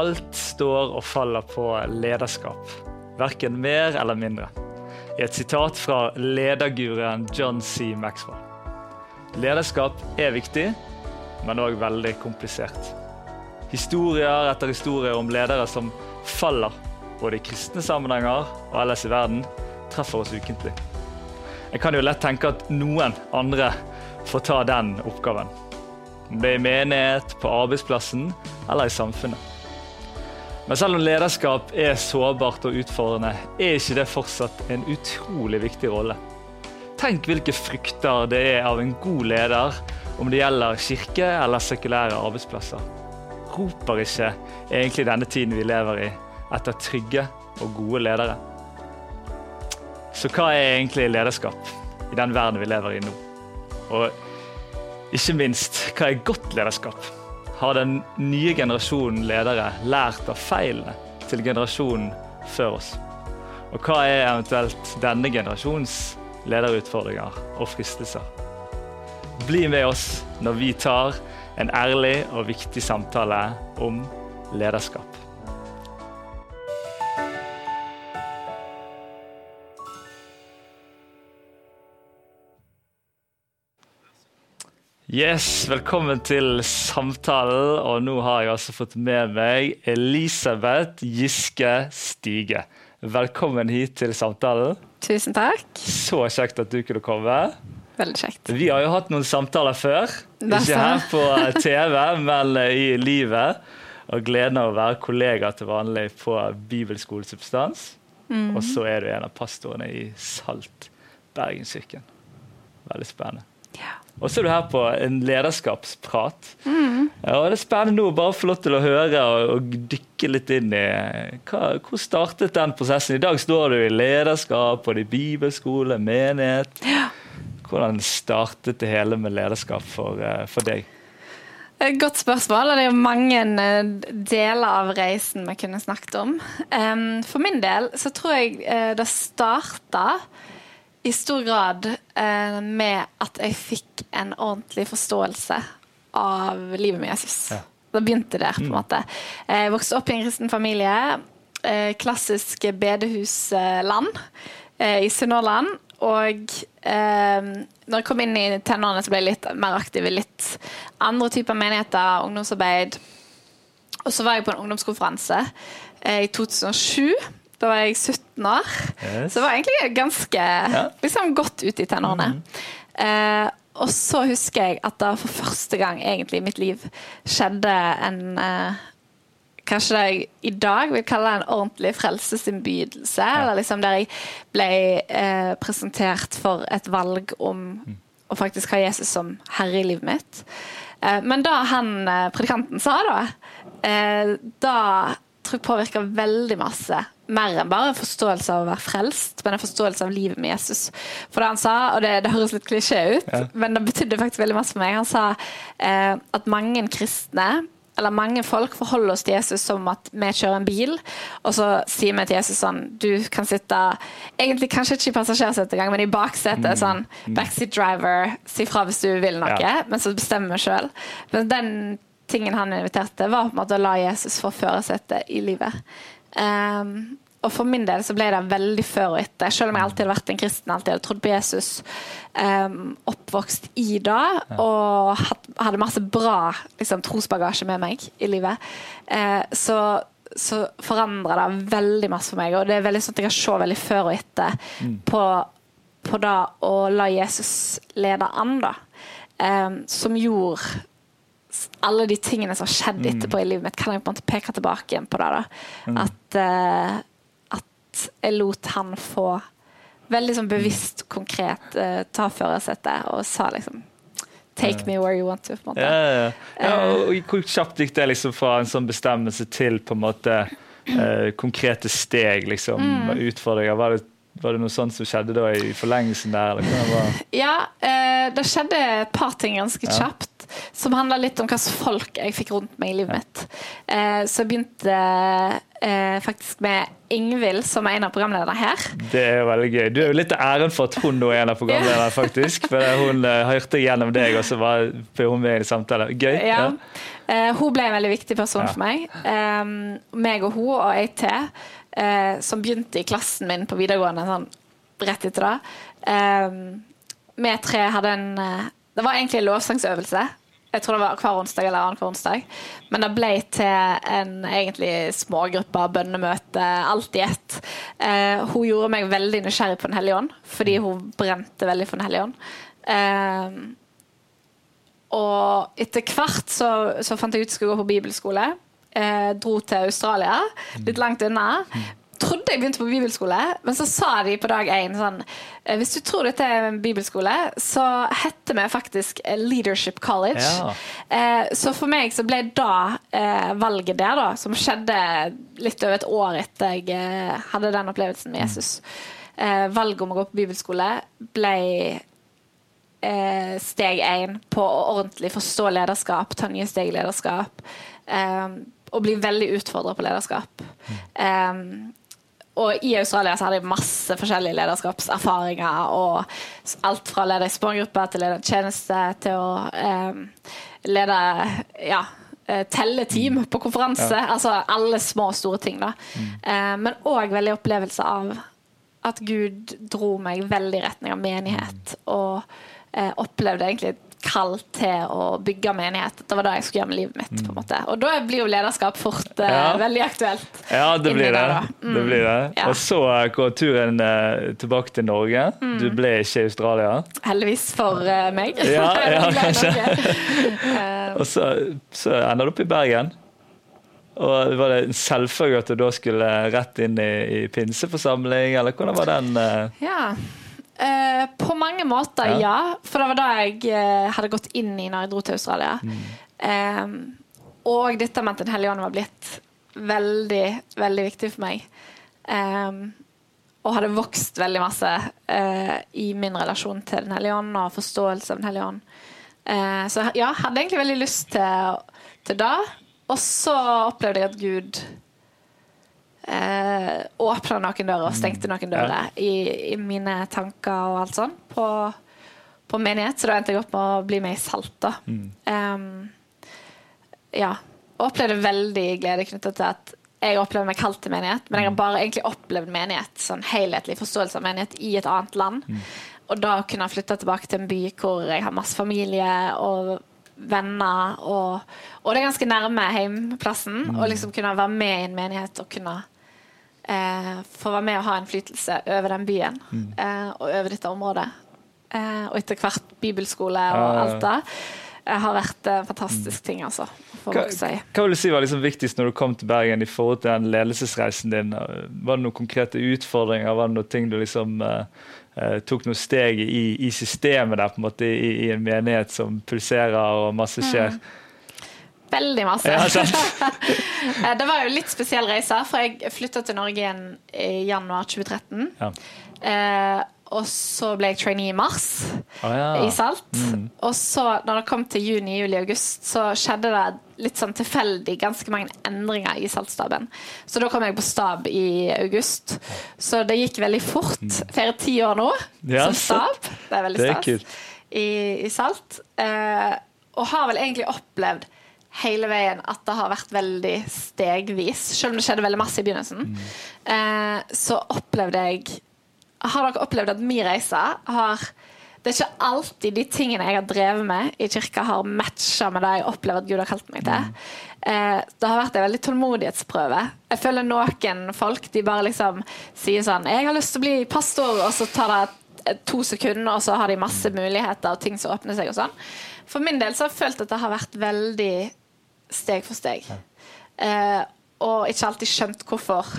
Alt står og faller på lederskap. Verken mer eller mindre. I et sitat fra lederguruen John C. Maxwell. Lederskap er viktig, men òg veldig komplisert. Historier etter historier om ledere som faller, både i kristne sammenhenger og ellers i verden, treffer oss ukentlig. Jeg kan jo lett tenke at noen andre får ta den oppgaven. Om det er i menighet, på arbeidsplassen eller i samfunnet. Men selv om lederskap er sårbart og utfordrende, er ikke det fortsatt en utrolig viktig rolle. Tenk hvilke frykter det er av en god leder, om det gjelder kirke eller sekulære arbeidsplasser. Roper ikke egentlig denne tiden vi lever i, etter trygge og gode ledere? Så hva er egentlig lederskap i den verden vi lever i nå? Og ikke minst, hva er godt lederskap? Har den nye generasjonen ledere lært av feilene til generasjonen før oss? Og hva er eventuelt denne generasjons lederutfordringer og fristelser? Bli med oss når vi tar en ærlig og viktig samtale om lederskap. Yes, Velkommen til samtalen. Og nå har jeg altså fått med meg Elisabeth Giske Stige. Velkommen hit til samtalen. Tusen takk. Så kjekt at du kunne komme. Veldig kjekt. Vi har jo hatt noen samtaler før. Ikke her på TV, men i livet. Og gleden av å være kollega til vanlig på bibelskolesubstans. Mm. Og så er du en av pastorene i Salt Bergenskirken. Veldig spennende. Og så er du her på en lederskapsprat. Mm. Ja, og Det er spennende å bare få lov til å høre og, og dykke litt inn i hva, Hvor startet den prosessen? I dag står du i lederskap, både i bibelskole, menighet. Ja. Hvordan startet det hele med lederskap for, eh, for deg? Et godt spørsmål. og Det er mange eh, deler av reisen vi kunne snakket om. For min del så tror jeg eh, det starta i stor grad eh, med at jeg fikk en ordentlig forståelse av livet med Jesus. Ja. Da begynte der, på en mm. måte. Jeg vokste opp i en kristen familie. Eh, klassisk bedehusland eh, i Sunnhordland. Og eh, når jeg kom inn i tenårene, så ble jeg litt mer aktiv i litt andre typer menigheter, ungdomsarbeid. Og så var jeg på en ungdomskonferanse eh, i 2007 da var jeg 17 år. Yes. Så var egentlig ganske ja. liksom, godt ute i tenårene. Mm. Eh, og så husker jeg at det for første gang egentlig i mitt liv skjedde en eh, Kanskje det jeg i dag vil kalle en ordentlig frelsesinnbydelse. Ja. Eller liksom der jeg ble eh, presentert for et valg om mm. å faktisk ha Jesus som herre i livet mitt. Eh, men da han eh, predikanten sa da, eh, da tror jeg påvirka veldig masse mer enn bare en forståelse av å være frelst, men en forståelse av livet med Jesus. For det han sa, og det, det høres litt klisjé ut, ja. men det betydde faktisk veldig masse for meg. Han sa eh, at mange kristne eller mange folk forholder oss til Jesus som at vi kjører en bil, og så sier vi til Jesus sånn Du kan sitte Egentlig kanskje ikke i passasjersetet engang, men i baksetet. Mm. Sånn backseat driver, si fra hvis du vil noe, ja. men så bestemmer vi sjøl. Men den tingen han inviterte, var på en måte å la Jesus få førersetet i livet. Um, og for min del så ble det veldig før og etter. Selv om jeg alltid hadde vært en kristen, alltid hadde trodd på Jesus, um, oppvokst i det og hadde masse bra liksom, trosbagasje med meg i livet, uh, så, så forandra det veldig masse for meg. Og det er veldig sånn at jeg kan se veldig før og etter mm. på, på det å la Jesus lede an, da. Um, som gjorde alle de tingene som har skjedd mm. etterpå i livet mitt, kan jeg på en måte peke tilbake igjen på det. da. Mm. At, uh, at, jeg lot han få veldig sånn bevisst, konkret uh, ta førersetet og sa liksom Take me where you want to. på en måte. Ja, ja, ja. og Hvor kjapt gikk det liksom fra en sånn bestemmelse til på en måte uh, konkrete steg, liksom, mm. utfordringer? Var det var det noe sånt som skjedde da i forlengelsen der? ja, eh, det skjedde et par ting ganske ja. kjapt som handla litt om hvilke folk jeg fikk rundt meg i livet mitt. Eh, så jeg begynte eh, faktisk med Ingvild, som er en av programlederne her. Det er jo veldig gøy. Du er jo litt æren for at hun nå er en av programlederne, faktisk. For hun hørte gjennom deg, og så var hun med i samtale. Gøy. Ja. ja. Eh, hun ble en veldig viktig person Ja. for meg. Meg og hun og jeg til, eh, som begynte i klassen min på videregående sånn rett etter det. vi vi tre hadde en eh, Det var egentlig en lovsangsøvelse. Jeg tror det var hver onsdag eller annenhver onsdag. Men det ble til en egentlig smågruppe, bønnemøte, alt i ett. Eh, hun gjorde meg veldig nysgjerrig på Den hellige ånd, fordi hun brente veldig for Den hellige ånd. Eh, og etter hvert så, så fant jeg ut at jeg skulle gå på bibelskole. Eh, dro til Australia, litt langt unna. Trodde jeg begynte på bibelskole, men så sa de på dag én sånn eh, Hvis du tror dette er en bibelskole, så heter vi faktisk Leadership College. Ja. Eh, så for meg så ble da eh, valget der, da, som skjedde litt over et år etter jeg hadde den opplevelsen med Jesus, eh, valget om å gå på bibelskole ble steg én på å ordentlig forstå lederskap, ta nye steg i lederskap. Og bli veldig utfordra på lederskap. Um, og i Australia så hadde jeg masse forskjellige lederskapserfaringer. Og alt fra å lede i smågrupper til å lede en tjeneste til å um, lede ja, eh, telle team på konferanse. Altså alle små og store ting. da. Eh, men òg veldig opplevelse av at Gud dro meg veldig i retning av menighet. Og eh, opplevde egentlig kall til å bygge menighet. Det var det jeg skulle gjøre med livet mitt. på en måte. Og da blir jo lederskap fort eh, Ja. veldig aktuelt. Ja, det blir det. der. Mm. det, blir det. Ja. Og så går turen eh, tilbake til Norge. Mm. Du ble ikke i Australia. Heldigvis for eh, meg. Ja, ja, kanskje. Eh, Og så, så ender du opp i Bergen. Og Var det en selvfølge at du da skulle rett inn i, i pinseforsamling, eller hvordan var den? eh? ja. Eh, på mange måter, Ja. ja. For det var da jeg uh, hadde gått inn i når jeg dro til Australia. Mm. Um, og dette med at Den hellige ånd var blitt veldig, veldig viktig for meg. Um, og hadde vokst veldig masse uh, i min relasjon til Den hellige ånd og forståelse av Den hellige ånd. Så ja, hadde egentlig veldig lyst til, til det. Og så opplevde jeg at Gud eh, åpna noen dører og stengte noen dører i, i mine tanker og alt sånn på, på menighet. Så da endte jeg opp med å bli med i Salt. da. um, ja. Og opplevde veldig glede knyttet til at jeg opplever meg kalt til menighet, men jeg har bare egentlig opplevd menighet, sånn helhetlig forståelse av menighet i et annet land. Og da kunne jeg flytte tilbake til en by hvor jeg har masse familie og venner, og, og det er ganske nærme heimplassen. Og liksom kunne være med i en menighet og kunne eh, få være med og ha innflytelse over den byen eh, og over dette området. Eh, og etter hvert bibelskole og ja. alt det. eh, har vært en fantastisk ting, altså. Hva, hva vil du si var liksom viktigst når du kom til Bergen i forhold til den ledelsesreisen din? Var det noen konkrete utfordringer? Var det noen ting du liksom eh, eh, tok noen steg i, i systemet der, på en måte, i, i en menighet som pulserer og masse skjer? Veldig masse. Ja. Eh, det var jo litt spesiell reise, for jeg flytta til Norge igjen i januar 2013. Ja. Eh, og så ble jeg trainee i mars oh, ja. i Salt. Og så, når det kom til juni, juli, august, så skjedde det litt sånn tilfeldig ganske mange endringer i Saltstaben. Så da kom jeg på stab i august. Så det gikk veldig fort. Feirer ti år nå Ja, som stab. Det er veldig stas. I, I Salt. Eh, og har vel egentlig opplevd hele veien at det har vært veldig stegvis. Selv om det skjedde veldig masse i begynnelsen. Eh, så opplevde jeg Har dere opplevd at min reise har det er ikke alltid de tingene jeg har drevet med i kirka, har matcha med det jeg opplever at Gud har kalt meg til. Eh, det har vært en veldig tålmodighetsprøve. Jeg føler noen folk de bare liksom sier sånn 'Jeg har lyst til å bli pastor', og så tar det to sekunder, og så har de masse muligheter og ting som åpner seg og sånn. For min del så har jeg følt at det har vært veldig steg for steg. Eh, og ikke alltid skjønt hvorfor.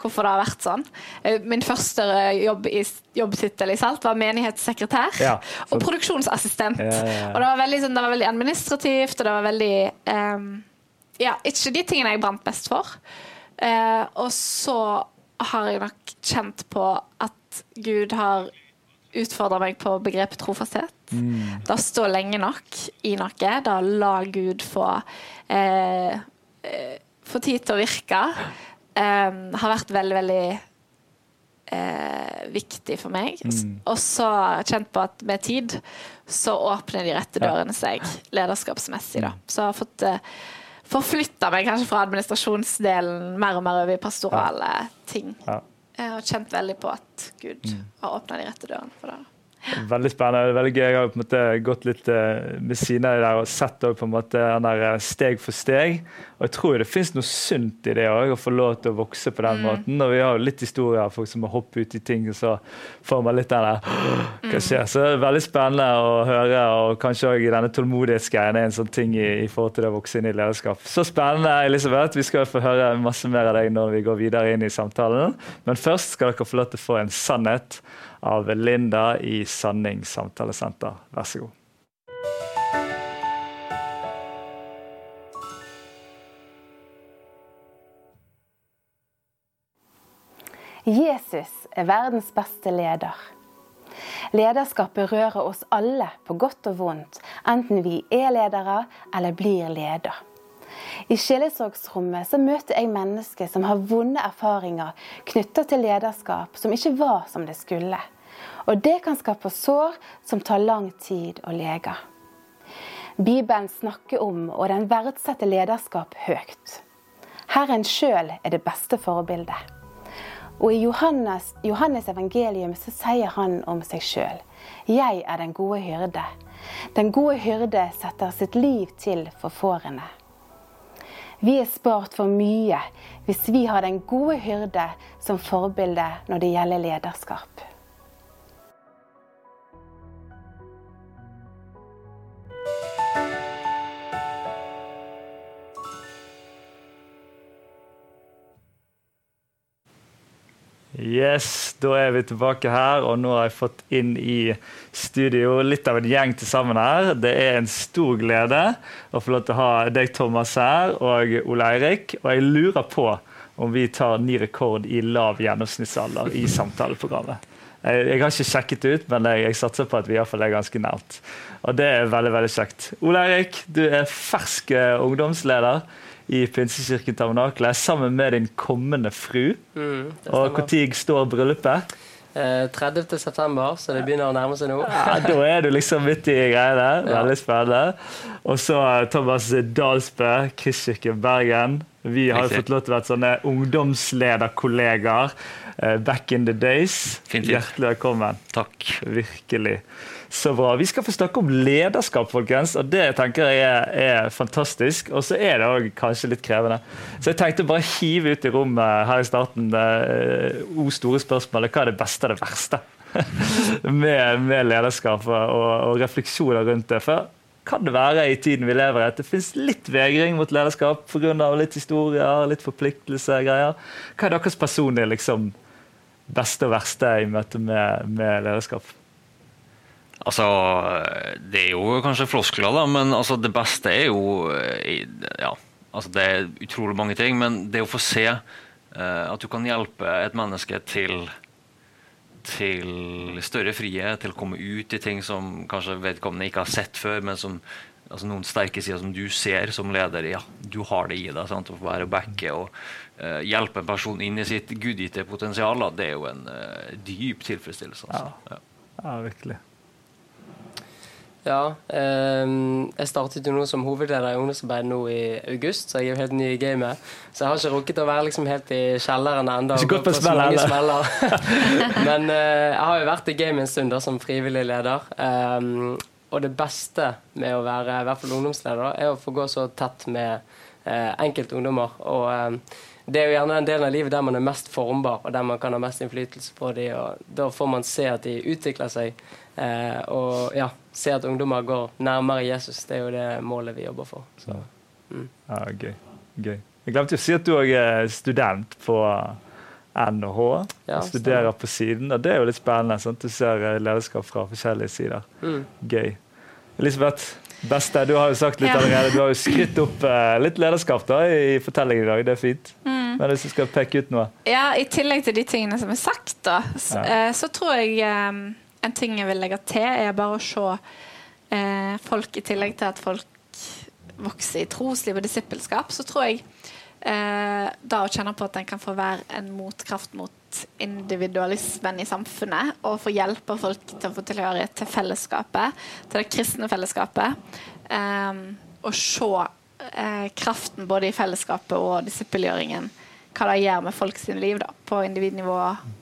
Hvorfor det har vært sånn. Eh, Min første jobb i, jobbtittel i Salt var menighetssekretær Ja, og produksjonsassistent. Ja, ja, ja. Og det var, veldig, sånn, det var veldig administrativt, og det var veldig um, Ja, ikke de tingene jeg brant mest for. Uh, og så har jeg nok kjent på at Gud har utfordra meg på begrepet trofasthet. Mm. Det å stå lenge nok i noe, Da la Gud få eh, eh, få tid til å virke, eh, har vært veldig, veldig eh, viktig for meg. Mm. Og så kjent på at med tid så åpner de rette dørene seg lederskapsmessig. Da. Så jeg har fått eh, forflytta meg kanskje fra administrasjonsdelen mer og mer over i pastorale ting. Ja. Jeg har kjent veldig på at Gud Mm. har åpna de rette dørene for det. Veldig spennende. veldig gøy. Jeg har på en måte gått litt eh, ved siden av det der og sett på en måte den der eh, steg for steg. Og jeg tror det finnes noe sunt i det òg, å få lov til å vokse på den måten. Og vi har jo litt historier av folk som har hoppet ut i ting, og så får man litt den der Hva skjer? Så det er veldig spennende å høre, og kanskje òg denne tålmodighetsgreien er en sånn ting i, i forhold til det å vokse inn i lederskap. Så spennende, Elisabeth. Vi skal få høre masse mer av deg når vi går videre inn i samtalen. Men først skal dere få lov til å få en sannhet av Linda i Sanning samtalesenter. Vær så god. Jesus er verdens beste leder. Lederskapet rører oss alle på godt og vondt, enten vi er ledere eller blir leder. I sjelesorgsrommet så møter jeg mennesker som har vonde erfaringer knytta til lederskap som ikke var som det skulle. Og det kan skape sår som tar lang tid å lege. Bibelen snakker om, og den verdsetter lederskap høyt. Herren sjøl er det beste forbildet. Og i Johannes, Johannes evangelium så sier han om seg sjøl Jeg er den gode hyrde. Den gode hyrde setter sitt liv til for fårene. Vi er spart for mye hvis vi har den gode hyrde som forbilde når det gjelder lederskap. Yes, da er vi tilbake her, og nå har jeg fått inn i studio litt av en gjeng til sammen her. Det er en stor glede å få lov til å ha deg, Thomas, her, og Ole Eirik. Og jeg lurer på om vi tar ny rekord i lav gjennomsnittsalder i samtaleprogrammet. Jeg, jeg har ikke sjekket det ut, men jeg, jeg satser på at vi i hvert fall er ganske nært. Og det er veldig, veldig kjekt. Ole Eirik, du er fersk eh, ungdomsleder i Pinsekirken Tabernakelet sammen med din kommende fru. Mm, Og når står bryllupet? Eh, 30. september, så det begynner å nærme seg nå. Ja, da er du liksom midt i greiene. Veldig spennende. Og så eh, Thomas Dalsbø, Kristkirken Bergen. Vi har jo Riktig. fått lov til å være sånne ungdomslederkollegaer eh, back in the days. Fint, fint. Hjertelig velkommen. Takk. Virkelig. Så bra. Vi skal få snakke om lederskap, folkens. og Det tenker jeg er, er fantastisk. Og så er det òg kanskje litt krevende. Så jeg tenkte bare hive ut i rommet her i starten eh, O store spørsmålet. Hva er det beste og det verste med, med lederskap og, og refleksjoner rundt det? For kan det være i tiden vi lever i at det finnes litt vegring mot lederskap pga. litt historier, litt forpliktelse, greier? Hva er deres personlige liksom, beste og verste i møte med, med lederskap? Altså, det er jo kanskje floskler, da, men altså, det beste er jo eh, Ja, altså, det er utrolig mange ting, men det å få se uh, at du kan hjelpe et menneske til til større frihet, til å komme ut i ting som kanskje vedkommende ikke har sett før, men som altså noen sterke sider som du ser som leder. Ja, du har det i deg. Sant? Å få være backe og uh, hjelpe en person inn i sitt gudgitte potensial, det er jo en uh, dyp tilfredsstillelse. Altså. Ja. Ja, virkelig. Ja, ehm, jeg startet jo nå som hovedleder i ungdomsarbeid nå i august, så jeg er jo helt ny i gamet. Så jeg har ikke rukket å være liksom helt i kjelleren ennå. Ikke gått på smell heller. Men eh, jeg har jo vært i gamet en stund da, som frivillig leder. Ehm, og det beste med å være i hvert fall ungdomsleder er å få gå så tett med uh, enkelte ungdommer. Og ehm, det er jo gjerne den delen av livet der man er mest formbar, og der man kan ha mest innflytelse på dem. Og da får man se at de utvikler seg, eh, og ja, se at ungdommer går nærmere Jesus. Det er jo det målet vi jobber for. Så. Ja, gøy. gøy. Jeg glemte å si at du òg er student på NHH. Ja, studerer på siden. og Det er jo litt spennende. Sant? Du ser eh, lederskap fra forskjellige sider. Mm. Gøy. Elisabeth, beste, du har jo sagt litt Ja. allerede. Du har jo skrytt opp eh, litt lederskap da, i fortellingen i dag. Det er fint. Mm. Men hvis du skal peke ut noe Ja, I tillegg til de tingene som er sagt, da, så, Ja. eh, så tror jeg eh, en ting jeg vil legge til, er bare å se eh, folk i tillegg til at folk vokser i trosliv og disippelskap, så tror jeg eh, da å kjenne på at en kan få være en motkraft mot individualismen i samfunnet, og få hjelpe folk til å få tilhørighet til fellesskapet, til det kristne fellesskapet, eh, og se eh, kraften både i fellesskapet og disippelgjøringen. Hva det gjør med folk sine liv da, på individnivå,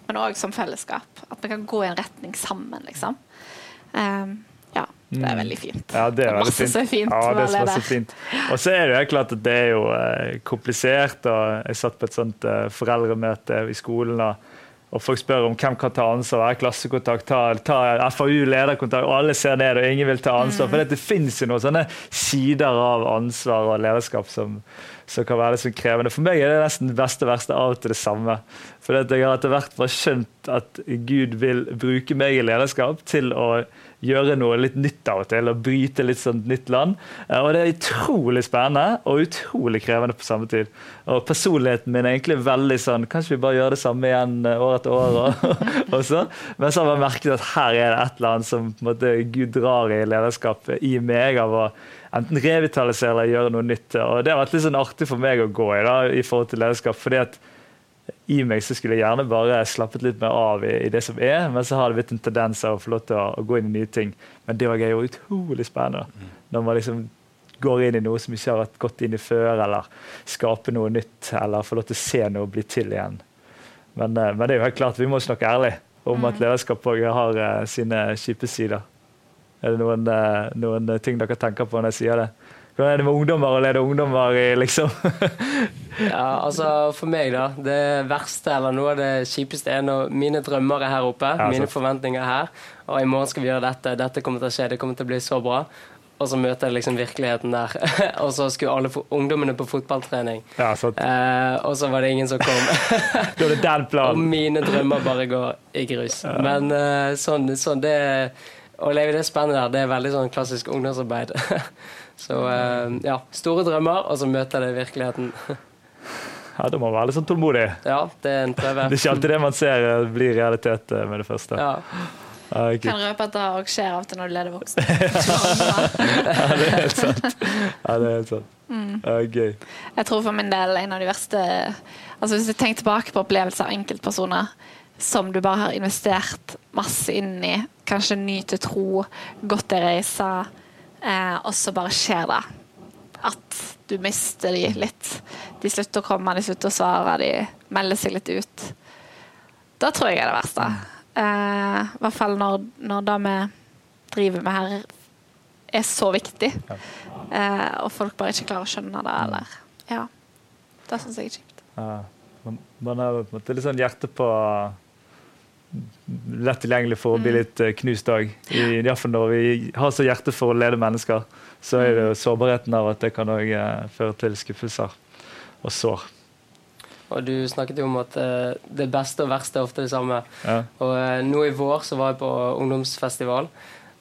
men òg som fellesskap. At vi kan gå i en retning sammen, liksom. Um, ja, det er veldig fint. Ja, det er veldig masse fint. som er fint. Ja, det er masse fint. Og så er det jo klart at det er jo eh, komplisert. og Jeg satt på et sånt eh, foreldremøte i skolen. og og folk spør om hvem kan ta ansvar, er klassekontakt, ta, ta FAU lederkontakt, og alle ser ned og ingen vil ta ansvar. Mm. For det finnes jo noen sånne sider av ansvar og lederskap som, som kan være litt sånn krevende. For meg er det nesten det beste og verste av til det samme. For jeg har etter hvert skjønt at Gud vil bruke meg i lederskap til å gjøre noe litt nytt av og til, og bryte litt sånn nytt land. Eh, Og det er utrolig spennende og utrolig krevende på samme tid. Og personligheten min er egentlig veldig sånn Kanskje vi bare gjør det samme igjen eh, år etter år? Og, og sånn. Men så har jeg merket at her er det et eller annet som på en måte, Gud drar i lederskapet i meg av å enten revitalisere eller gjøre noe nytt. Og det har vært litt sånn artig for meg å gå i da, i forhold til lederskap. fordi at i meg så skulle jeg gjerne bare slappet litt mer av i, i det som er, men så har det blitt en tendens av å få lov til å, å gå inn i nye ting. Men det er jo utrolig spennende. Når man liksom går inn i noe som ikke har vært gått inn i før, eller skape noe nytt, eller få lov til å se noe bli til igjen. Men, eh, men det er jo helt klart, vi må snakke ærlig om at lederskap òg har uh, sine kjipe sider. Er det noen, uh, noen ting dere tenker på når jeg sier det? Det med ungdommer å lede ungdommer i liksom Ja, altså For meg, da. Det verste eller noe av det kjipeste er når mine drømmer er her oppe. Ja, mine forventninger er her. Og i morgen skal vi gjøre dette. Dette kommer til å skje. Det kommer til å bli så bra. Og så møter jeg liksom virkeligheten der. og så skulle alle ungdommene på fotballtrening. Ja. Eh, og så var det ingen som kom. Da er det den og mine drømmer bare går i grus. Men eh, sånn, sånn det Å leve i det spennet der, det er veldig sånn klassisk ungdomsarbeid. Så eh, ja, store drømmer, og så møter det i virkeligheten. Ja, Da må man være litt sånn tålmodig. ja, det er en prøve. Det er ikke alltid det man ser eh, blir realitet eh, med det første. Ja. Ah, okay. Kan røpe at det òg skjer av og til når du leder voksne. ja, det er helt sant. Ja, det er helt sant. Ja, gøy. Jeg tror for min del en av de verste Altså Hvis jeg tenker tilbake på opplevelser av enkeltpersoner som du bare har investert masse inn i, kanskje ny til tro, gått til reise, eh, og så bare skjer det. At du mister de litt. De slutter å komme, de slutter å svare, de melder seg litt ut. Da tror jeg er det verste. Eh, I hvert fall når, når det vi driver med her, er så viktig. Eh, og folk bare ikke klarer å skjønne det, eller Ja. Det syns jeg er kjipt. Ja. Man, man har på en måte litt sånn hjerte på Lett tilgjengelig for å bli litt eh, knust òg. Iallfall når vi har så hjerte for å lede mennesker, så er det jo sårbarheten av at det kan òg føre til skuffelser og sår. Og du snakket jo om at eh, det beste og verste er ofte det samme. Ja. Og eh, nå i vår så var jeg på ungdomsfestival.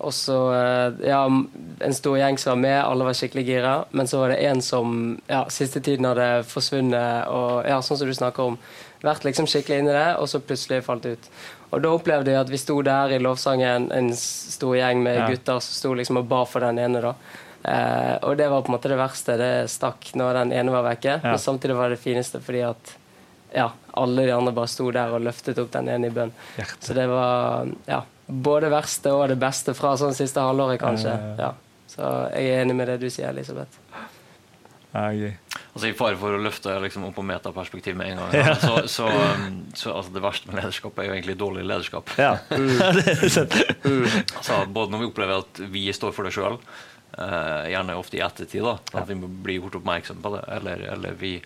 Og så eh, Ja, en stor gjeng som var med, alle var skikkelig gira. Men så var det en som ja, siste tiden hadde forsvunnet og ja, sånn som du snakker om. Vært liksom skikkelig inni det, og så plutselig falt ut. Og da opplevde jeg at vi sto der i lovsangen, en stor gjeng med Ja. gutter som sto liksom og ba for den ene, da. Eh, og det var på en måte det verste. Det stakk når den ene var vekke. Ja. Men samtidig var det det fineste fordi at ja, alle de andre bare sto der og løftet opp den ene i bønn. Hjerte. Så det var ja, både det verste og det beste fra sånn siste halvåret, kanskje. Ja. Så jeg er enig med det du sier, Elisabeth. Ja, gøy. Altså I fare for å løfte liksom, opp på metaperspektiv med en gang, ja. så, så, um, så altså, det verste med lederskap er jo egentlig dårlig lederskap. Ja. det er. Altså, både når vi opplever at vi står for det sjøl, gjerne ofte i ettertid, da, at at vi blir gjort oppmerksom på det, eller, eller vi,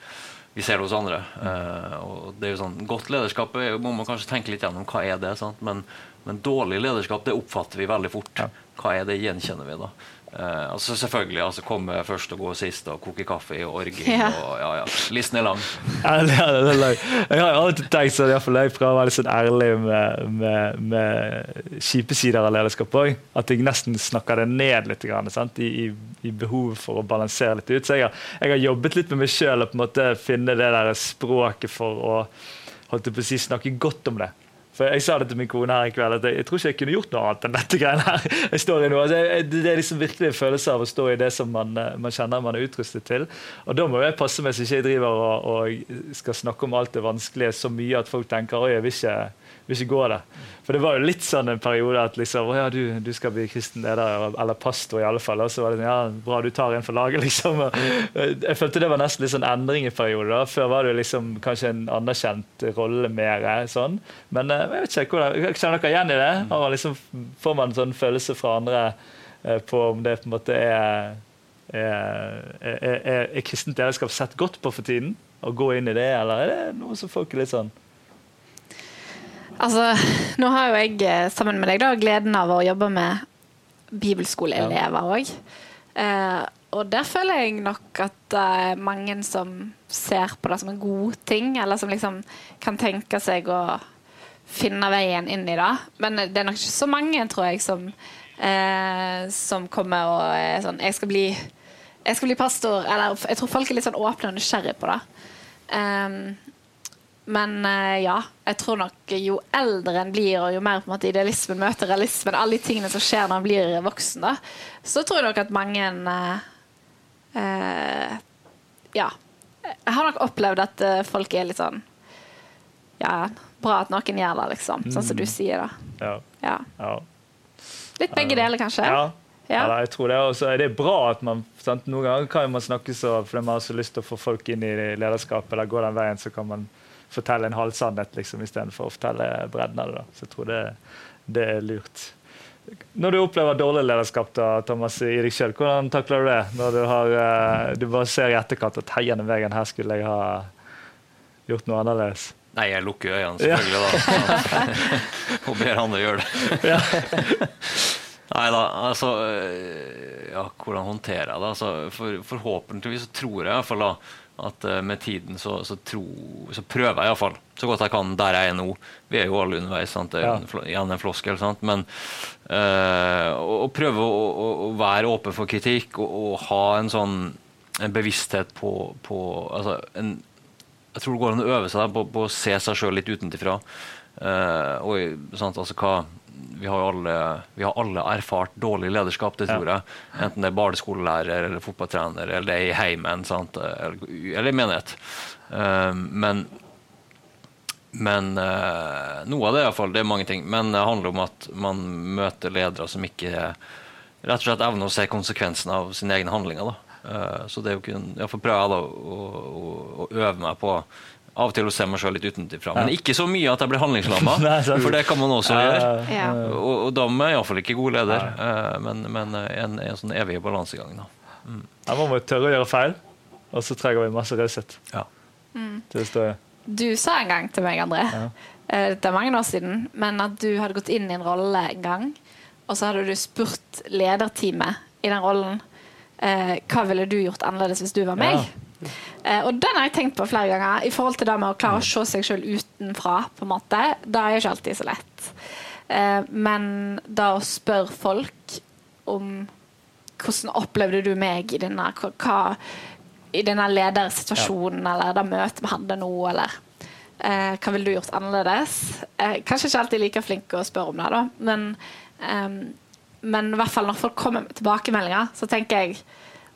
vi ser det hos andre. Uh, og det er jo sånn, Godt lederskap er, må man kanskje tenke litt gjennom hva er det sant? Men, men dårlig lederskap det oppfatter vi veldig fort. Ja. Hva er det gjenkjenner vi da? Eh, altså Selvfølgelig altså komme først og gå sist og koke kaffe i orgi. Ja. Og, ja, ja. Listen er lang. Ja, det er, det. Jeg har alltid tenkt sånn, iallfall jeg prøver å være litt sånn ærlig med, med, med kjipe sider av lederskap òg. At jeg nesten snakker det ned litt. Grann, sant? I, i, I behovet for å balansere litt ut. Så jeg har, jeg har jobbet litt med meg sjøl og på en måte finne det der språket for å holdt jeg på å si, snakke godt om det. For Jeg sa det til min kone her i kveld, at jeg, jeg tror ikke jeg kunne gjort noe annet enn dette greiene her. Jeg står i nå. Altså, jeg, det er liksom virkelig en følelse av å stå i det som man, eh, man kjenner man er utrustet til. Og da må jeg passe meg så ikke jeg driver og, og skal snakke om alt det vanskelige så mye at folk tenker oi, jeg vil ikke vil ikke gå der. For det var jo litt sånn en periode at liksom, ja, du, du skal bli kristen leder, eller pastor i alle fall. Og så var det sånn, ja, bra du tar en for laget, liksom. Og jeg følte det var nesten litt sånn endring i perioder. Før var det liksom kanskje en anerkjent rolle mer sånn. Men eh, jeg vet ikke, hvordan, kjenner dere igjen i det? Og liksom, får man en sånn følelse fra andre eh, på om det på en måte er er, er, er, er kristent lederskap sett godt på for tiden? Å gå inn i det, eller er det noe som folk er litt sånn Altså, nå har jo jeg eh, sammen med deg da, gleden av å jobbe med bibelskoleelever òg. Eh, og der føler jeg nok at det er mange som ser på det som en god ting, eller som liksom kan tenke seg å finne veien inn i det. Men det er nok ikke så mange, tror jeg, som, eh, som kommer og er sånn Jeg skal bli jeg skal bli pastor. Eller jeg tror folk er litt sånn åpne og nysgjerrige på det. Um, men uh, ja, jeg tror nok jo eldre en blir, og jo mer på en måte idealismen møter realismen, alle de tingene som skjer når en blir voksen, da, så tror jeg nok at mange uh, uh, Ja. Jeg har nok opplevd at folk er litt sånn Ja, bra at noen gjør det, liksom. Sånn som du mm. sier, da. Ja. ja. Litt begge deler, kanskje. Ja. Ja. ja jeg tror det, også, er det bra at man sant? Noen ganger kan man snakke så fordi man har så lyst til å få folk inn i lederskapet, eller gå den veien, så kan man fortelle en halv sannhet liksom, istedenfor å fortelle bredden av det. Da. Så jeg tror det, det, er lurt. Når du opplever dårlig lederskap da, Thomas, i deg selv, hvordan takler du det? Når du, har, uh, du bare ser i etterkant at hei, gjennom veien her skulle jeg ha gjort noe annerledes. Nei, jeg lukker øynene, selvfølgelig, da. og ber andre gjøre det. Nei da, altså øh, Ja, hvordan håndterer jeg det? Altså, for, forhåpentligvis tror jeg i hvert fall da at uh, med tiden så, så, tro, så prøver jeg iallfall så godt jeg kan der jeg er nå. Vi er jo alle underveis. Sant? Det er ja. igjen en floskel. Sant? Men øh, å, prøve å, å, å, være åpen for kritikk og, og ha en sånn en bevissthet på, på altså en, Jeg tror det går an å øve seg på, på å se seg sjøl litt utenfra. Uh, og sant? Altså, hva vi har, alle, vi har alle erfart dårlig lederskap, det tror jeg. Enten det er barneskolelærer eller fotballtrener eller det er i heimen eller, eller i menighet. Uh, men men uh, noe av det iallfall. Det er mange ting. Men det handler om at man møter ledere som ikke rett og slett evner å se konsekvensen av sine egne handlinger. Da. så det er jo ikke, Iallfall prøver jeg da å, å, å, øve meg på av og til å se meg sjøl litt utenfra. Men ikke så mye at jeg blir handlingslamma, for det kan man også gjøre. Ja. Og, og, da er jeg iallfall ikke god leder, uh, men, men eh, en, en, sånn evig balansegang. Mm. Ja, man må tørre å gjøre feil, og så trenger vi masse raushet. Ja. Mm. Du sa en gang til meg, André, ja. uh, det er mange år siden, men at du hadde gått inn i en rolle en gang, og så hadde du spurt lederteamet i den rollen hva ville du gjort annerledes hvis du var meg? Ja. Eh, og den har jeg tenkt på flere ganger i forhold til det med å klare å se seg sjøl utenfra. på en måte. Det er jo ikke alltid så lett. Eh, men da å spørre folk om hvordan opplevde du meg i denne, hva, i denne ledersituasjonen, ja. eller det møtet vi hadde nå, eller eh, hva ville du gjort annerledes? Eh, kanskje ikke alltid like flink å spørre om det, da, men, men i hvert fall når folk kommer med tilbakemeldinger, så tenker jeg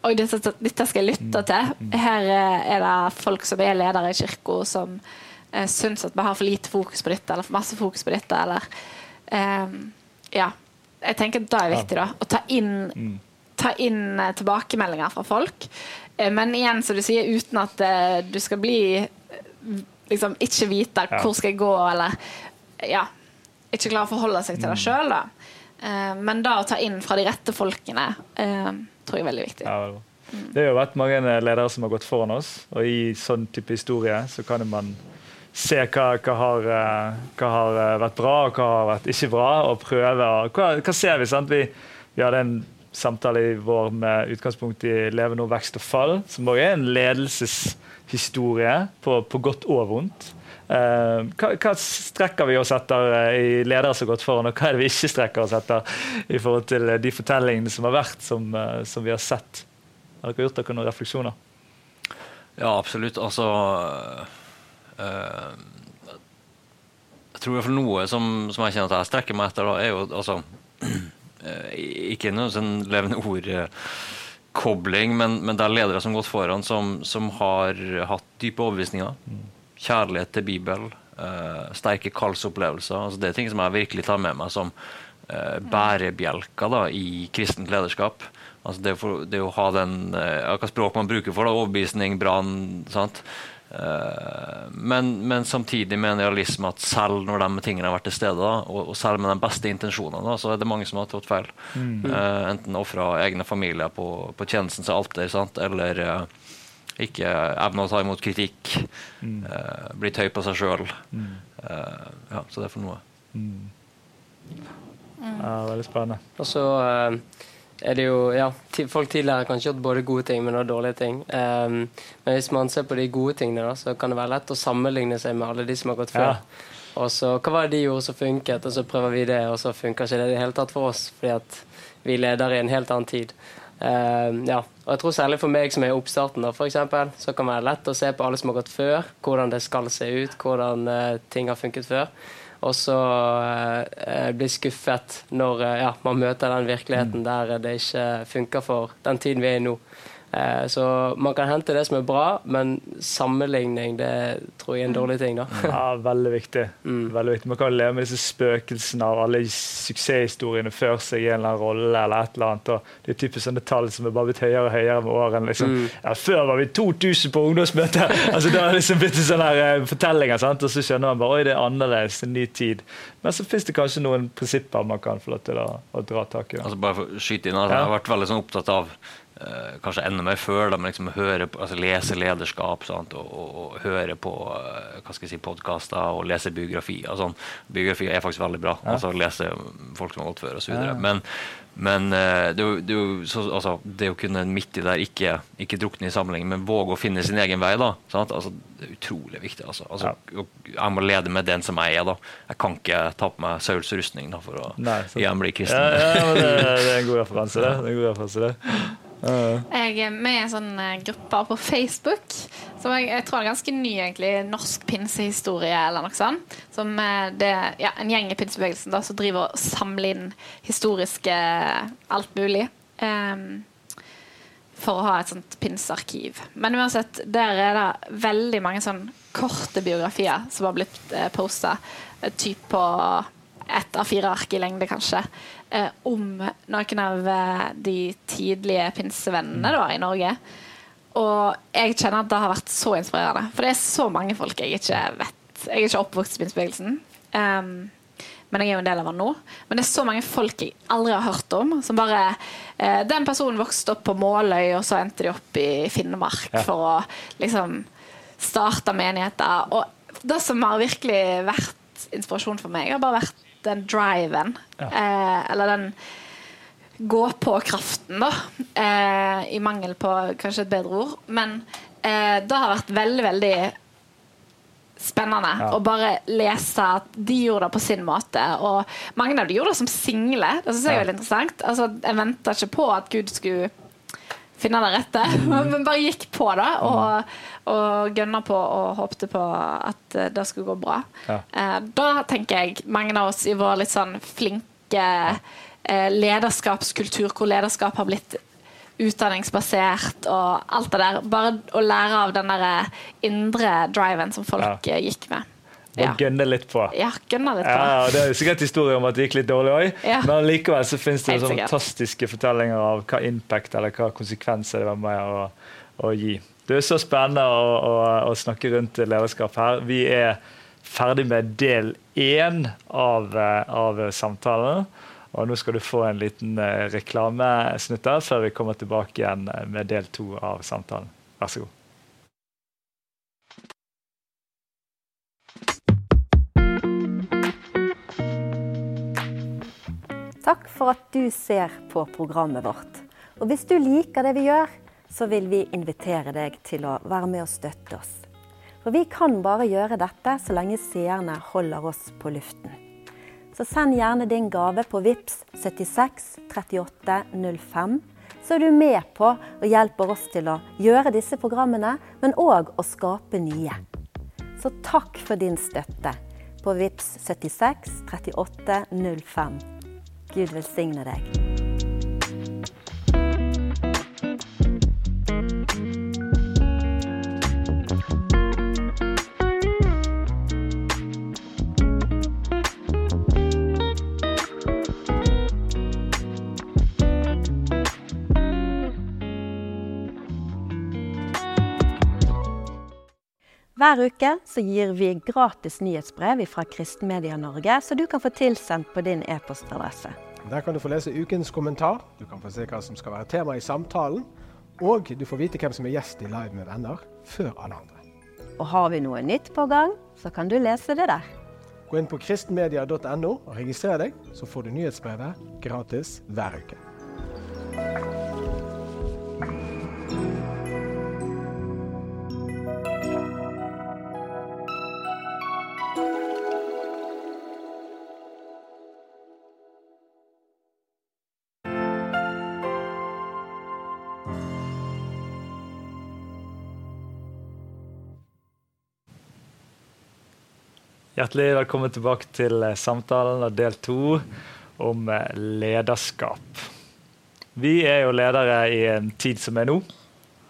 Oi, dette, dette, skal jeg lytte til. Her eh, er det folk som er ledere i kirka, som eh, syns at vi har for lite fokus på dette, eller for masse fokus på dette, eller eh, Ja. Jeg tenker at det er viktig, da. Å ta inn, mm. ta inn eh, tilbakemeldinger fra folk. Eh, men igjen, som du sier, uten at eh, du skal bli Liksom ikke vite hvor skal jeg gå, eller Ja. Ikke klare å forholde seg til det mm. sjøl, da. men da å ta inn fra de rette folkene tror jeg er veldig viktig. Ja, det har jo vært mange ledere som har gått foran oss, og i sånn type historie så kan man se hva, hva, har, eh, har, eh, vært bra og hva har vært ikke bra, og prøve. Hva, hva ser vi? sant? Vi, vi hadde en samtale i vår med utgangspunkt i Leve nå, vekst og fall, som også er en ledelseshistorie på, på godt og vondt. Uh, hva, hva, strekker vi oss etter uh, i ledere som har gått foran, og hva er det vi ikke strekker oss etter i forhold til uh, de fortellingene som har vært, som, som, vi har sett? Har dere gjort dere noen refleksjoner? Ja, absolutt. Altså Jeg tror for noe som, som, jeg kjenner at jeg strekker meg etter, da, er jo altså Ikke noe sånn levende ord-kobling, men, men, det er ledere som har gått foran, som, som har hatt dype overbevisninger. Kjærlighet til Bibelen. Uh, sterke kallsopplevelser. Altså, det er ting som jeg virkelig tar med meg som uh, bærebjelker da, i kristent lederskap. Altså det, for, det, å ha den uh, Hva språk man bruker for det, overbevisning, brann sant? Uh, men, men, samtidig med en realisme at selv når de tingene har vært til stede, da, og, og, selv med de beste intensjonene, da, så er det mange som har tatt feil. Mm. Uh, enten ofra egne familier på, på tjenestens alter, sant? eller ikke evne å ta imot kritikk. Mm. blitt høy på seg sjøl. Mm. ja, så det er for noe. Mm. Ja, veldig spennende. Og så er det jo Ja, folk tidligere har kanskje gjort både gode ting, men også dårlige ting. Um, men hvis man ser på de gode tingene, da, så kan det være lett å sammenligne seg med alle de som har gått før. Ja. Og så, Hva var det de gjorde som funket, og så prøver vi det, og så funker ikke det i det hele tatt for oss, fordi at vi leder i en helt annen tid. Uh, ja, og jeg tror Særlig for meg som er i oppstarten, da, for eksempel, så kan det være lett å se på alle som har gått før, hvordan det skal se ut, hvordan uh, ting har funket før og så uh, bli skuffet når uh, ja, man møter den virkeligheten mm. der det ikke funker for den tiden vi er i nå. Eh, så man kan hente det som er bra, men sammenligning det tror jeg er en dårlig ting. da. ja, Veldig viktig. Mm. veldig viktig. Man kan leve med disse spøkelsene av alle suksesshistoriene før seg i en eller annen rolle. eller et eller annet, og Det er typisk sånne tall som er bare blitt høyere og høyere med årene. Liksom. Mm. Ja, før var vi 2000 på ungdomsmøte! altså Det har liksom blitt sånne her, fortellinger, sant? og så skjønner man bare oi, det er annerledes, en ny tid. Men så fins det kanskje noen prinsipper man kan få lov til å, å dra tak i. Altså Bare for å skyte inn, altså, ja. Jeg har vært veldig sånn opptatt av Uh, kanskje enda mer før, da, men liksom høre på, altså lese lederskap sant, og, og, og, høre på uh, hva skal jeg si, podkaster og lese biografier. Sånn. Biografier er faktisk veldig bra. Ja. altså Lese folk som har gått før osv. Ja. Men, men uh, det, det, så, altså, det, å kunne midt i der ikke, ikke drukne i sammenheng, men våge å finne sin egen vei, da, altså, det er utrolig viktig. Altså. altså ja. Jeg må lede med den som jeg er. da. Jeg kan ikke ta på meg Sauls rustning da, for å Nei, igjen bli kristen. Ja, det, det, er en god referanse, det. det, er en god referanse, det. Jeg er med i en sånn eh, gruppe på Facebook som jeg, jeg, tror er ganske ny, egentlig. Norsk pinsehistorie eller noe sånt. Som eh, det, ja, en gjeng i pinsebevegelsen da, som driver og samler inn historiske alt mulig. Um, for å ha et sånt pinsearkiv. Men uansett, der er det veldig mange sånn korte biografier som har blitt eh, posta. Typ på ett av fire ark i lengde, kanskje eh, om noen av eh, de tidlige pinsevennene da, i Norge. Og jeg kjenner at det har vært så inspirerende. For det er så mange folk jeg ikke vet. Jeg er ikke oppvokst i pinsebevegelsen. Um, men jeg er jo en del av den nå. Men det er så mange folk jeg aldri har hørt om. Som bare eh, Den personen vokste opp på Måløy, og så endte de opp i Finnmark ja. for å liksom starte menigheter. Og det som har virkelig vært inspirasjon for meg, har bare vært den driven, ja. eh, eller den gå-på-kraften, da. Eh, I mangel på kanskje et bedre ord. Men eh, det har vært veldig, veldig spennende ja. å bare lese at de gjorde det på sin måte. Og mange av de gjorde det som single. Det syns jeg er veldig interessant. Altså, jeg venta ikke på at Gud skulle finne det rette. Mm. Men bare gikk på det og, og gønna på og håpte på at eh, det skulle gå bra. Ja. Eh, da tenker jeg mange av oss i vår litt sånn flinke eh, lederskapskultur, hvor lederskap har blitt utdanningsbasert og alt det der. Bare å lære av den der indre driven som folk ja. gikk med. Bare ja. gønne litt på. Ja, gønne litt på. Ja, det er sikkert historie om at det gikk litt dårlig òg, ja. men likevel så finnes det fantastiske fortellinger av hva impact eller hva konsekvenser det var med å, å gi. Det er så spennende å, å, å, snakke rundt lederskap her. Vi er ferdig med del én av, eh, av samtalen. Og nå skal du få en liten eh, reklamesnutt før vi kommer tilbake igjen med del to av samtalen. Vær så god. Takk for at du ser på programmet vårt. Og hvis du liker det vi gjør, så vil vi invitere deg til å være med og støtte oss. For vi kan bare gjøre dette så lenge seerne holder oss på luften. Så send gjerne din gave på VIPS 76 38 05. Så er du med på og hjelper oss til å gjøre disse programmene, men òg å skape nye. Så takk for din støtte. på VIPS 76 38 05. Gud velsigne deg. Hver uke så gir vi gratis nyhetsbrev fra Kristenmedia Norge, så du kan få tilsendt på din e-postadresse. Der kan du få lese ukens kommentar, du kan få se hva som skal være tema i samtalen, og du får vite hvem som er gjest i Live med venner før alle andre. Og har vi noe nytt på gang, så kan du lese det der. Gå inn på kristenmedia.no og registrer deg, så får du nyhetsbrevet gratis hver uke. Hjertelig velkommen tilbake til eh, samtalen av del to om eh, lederskap. Vi er jo ledere i en tid som er nå.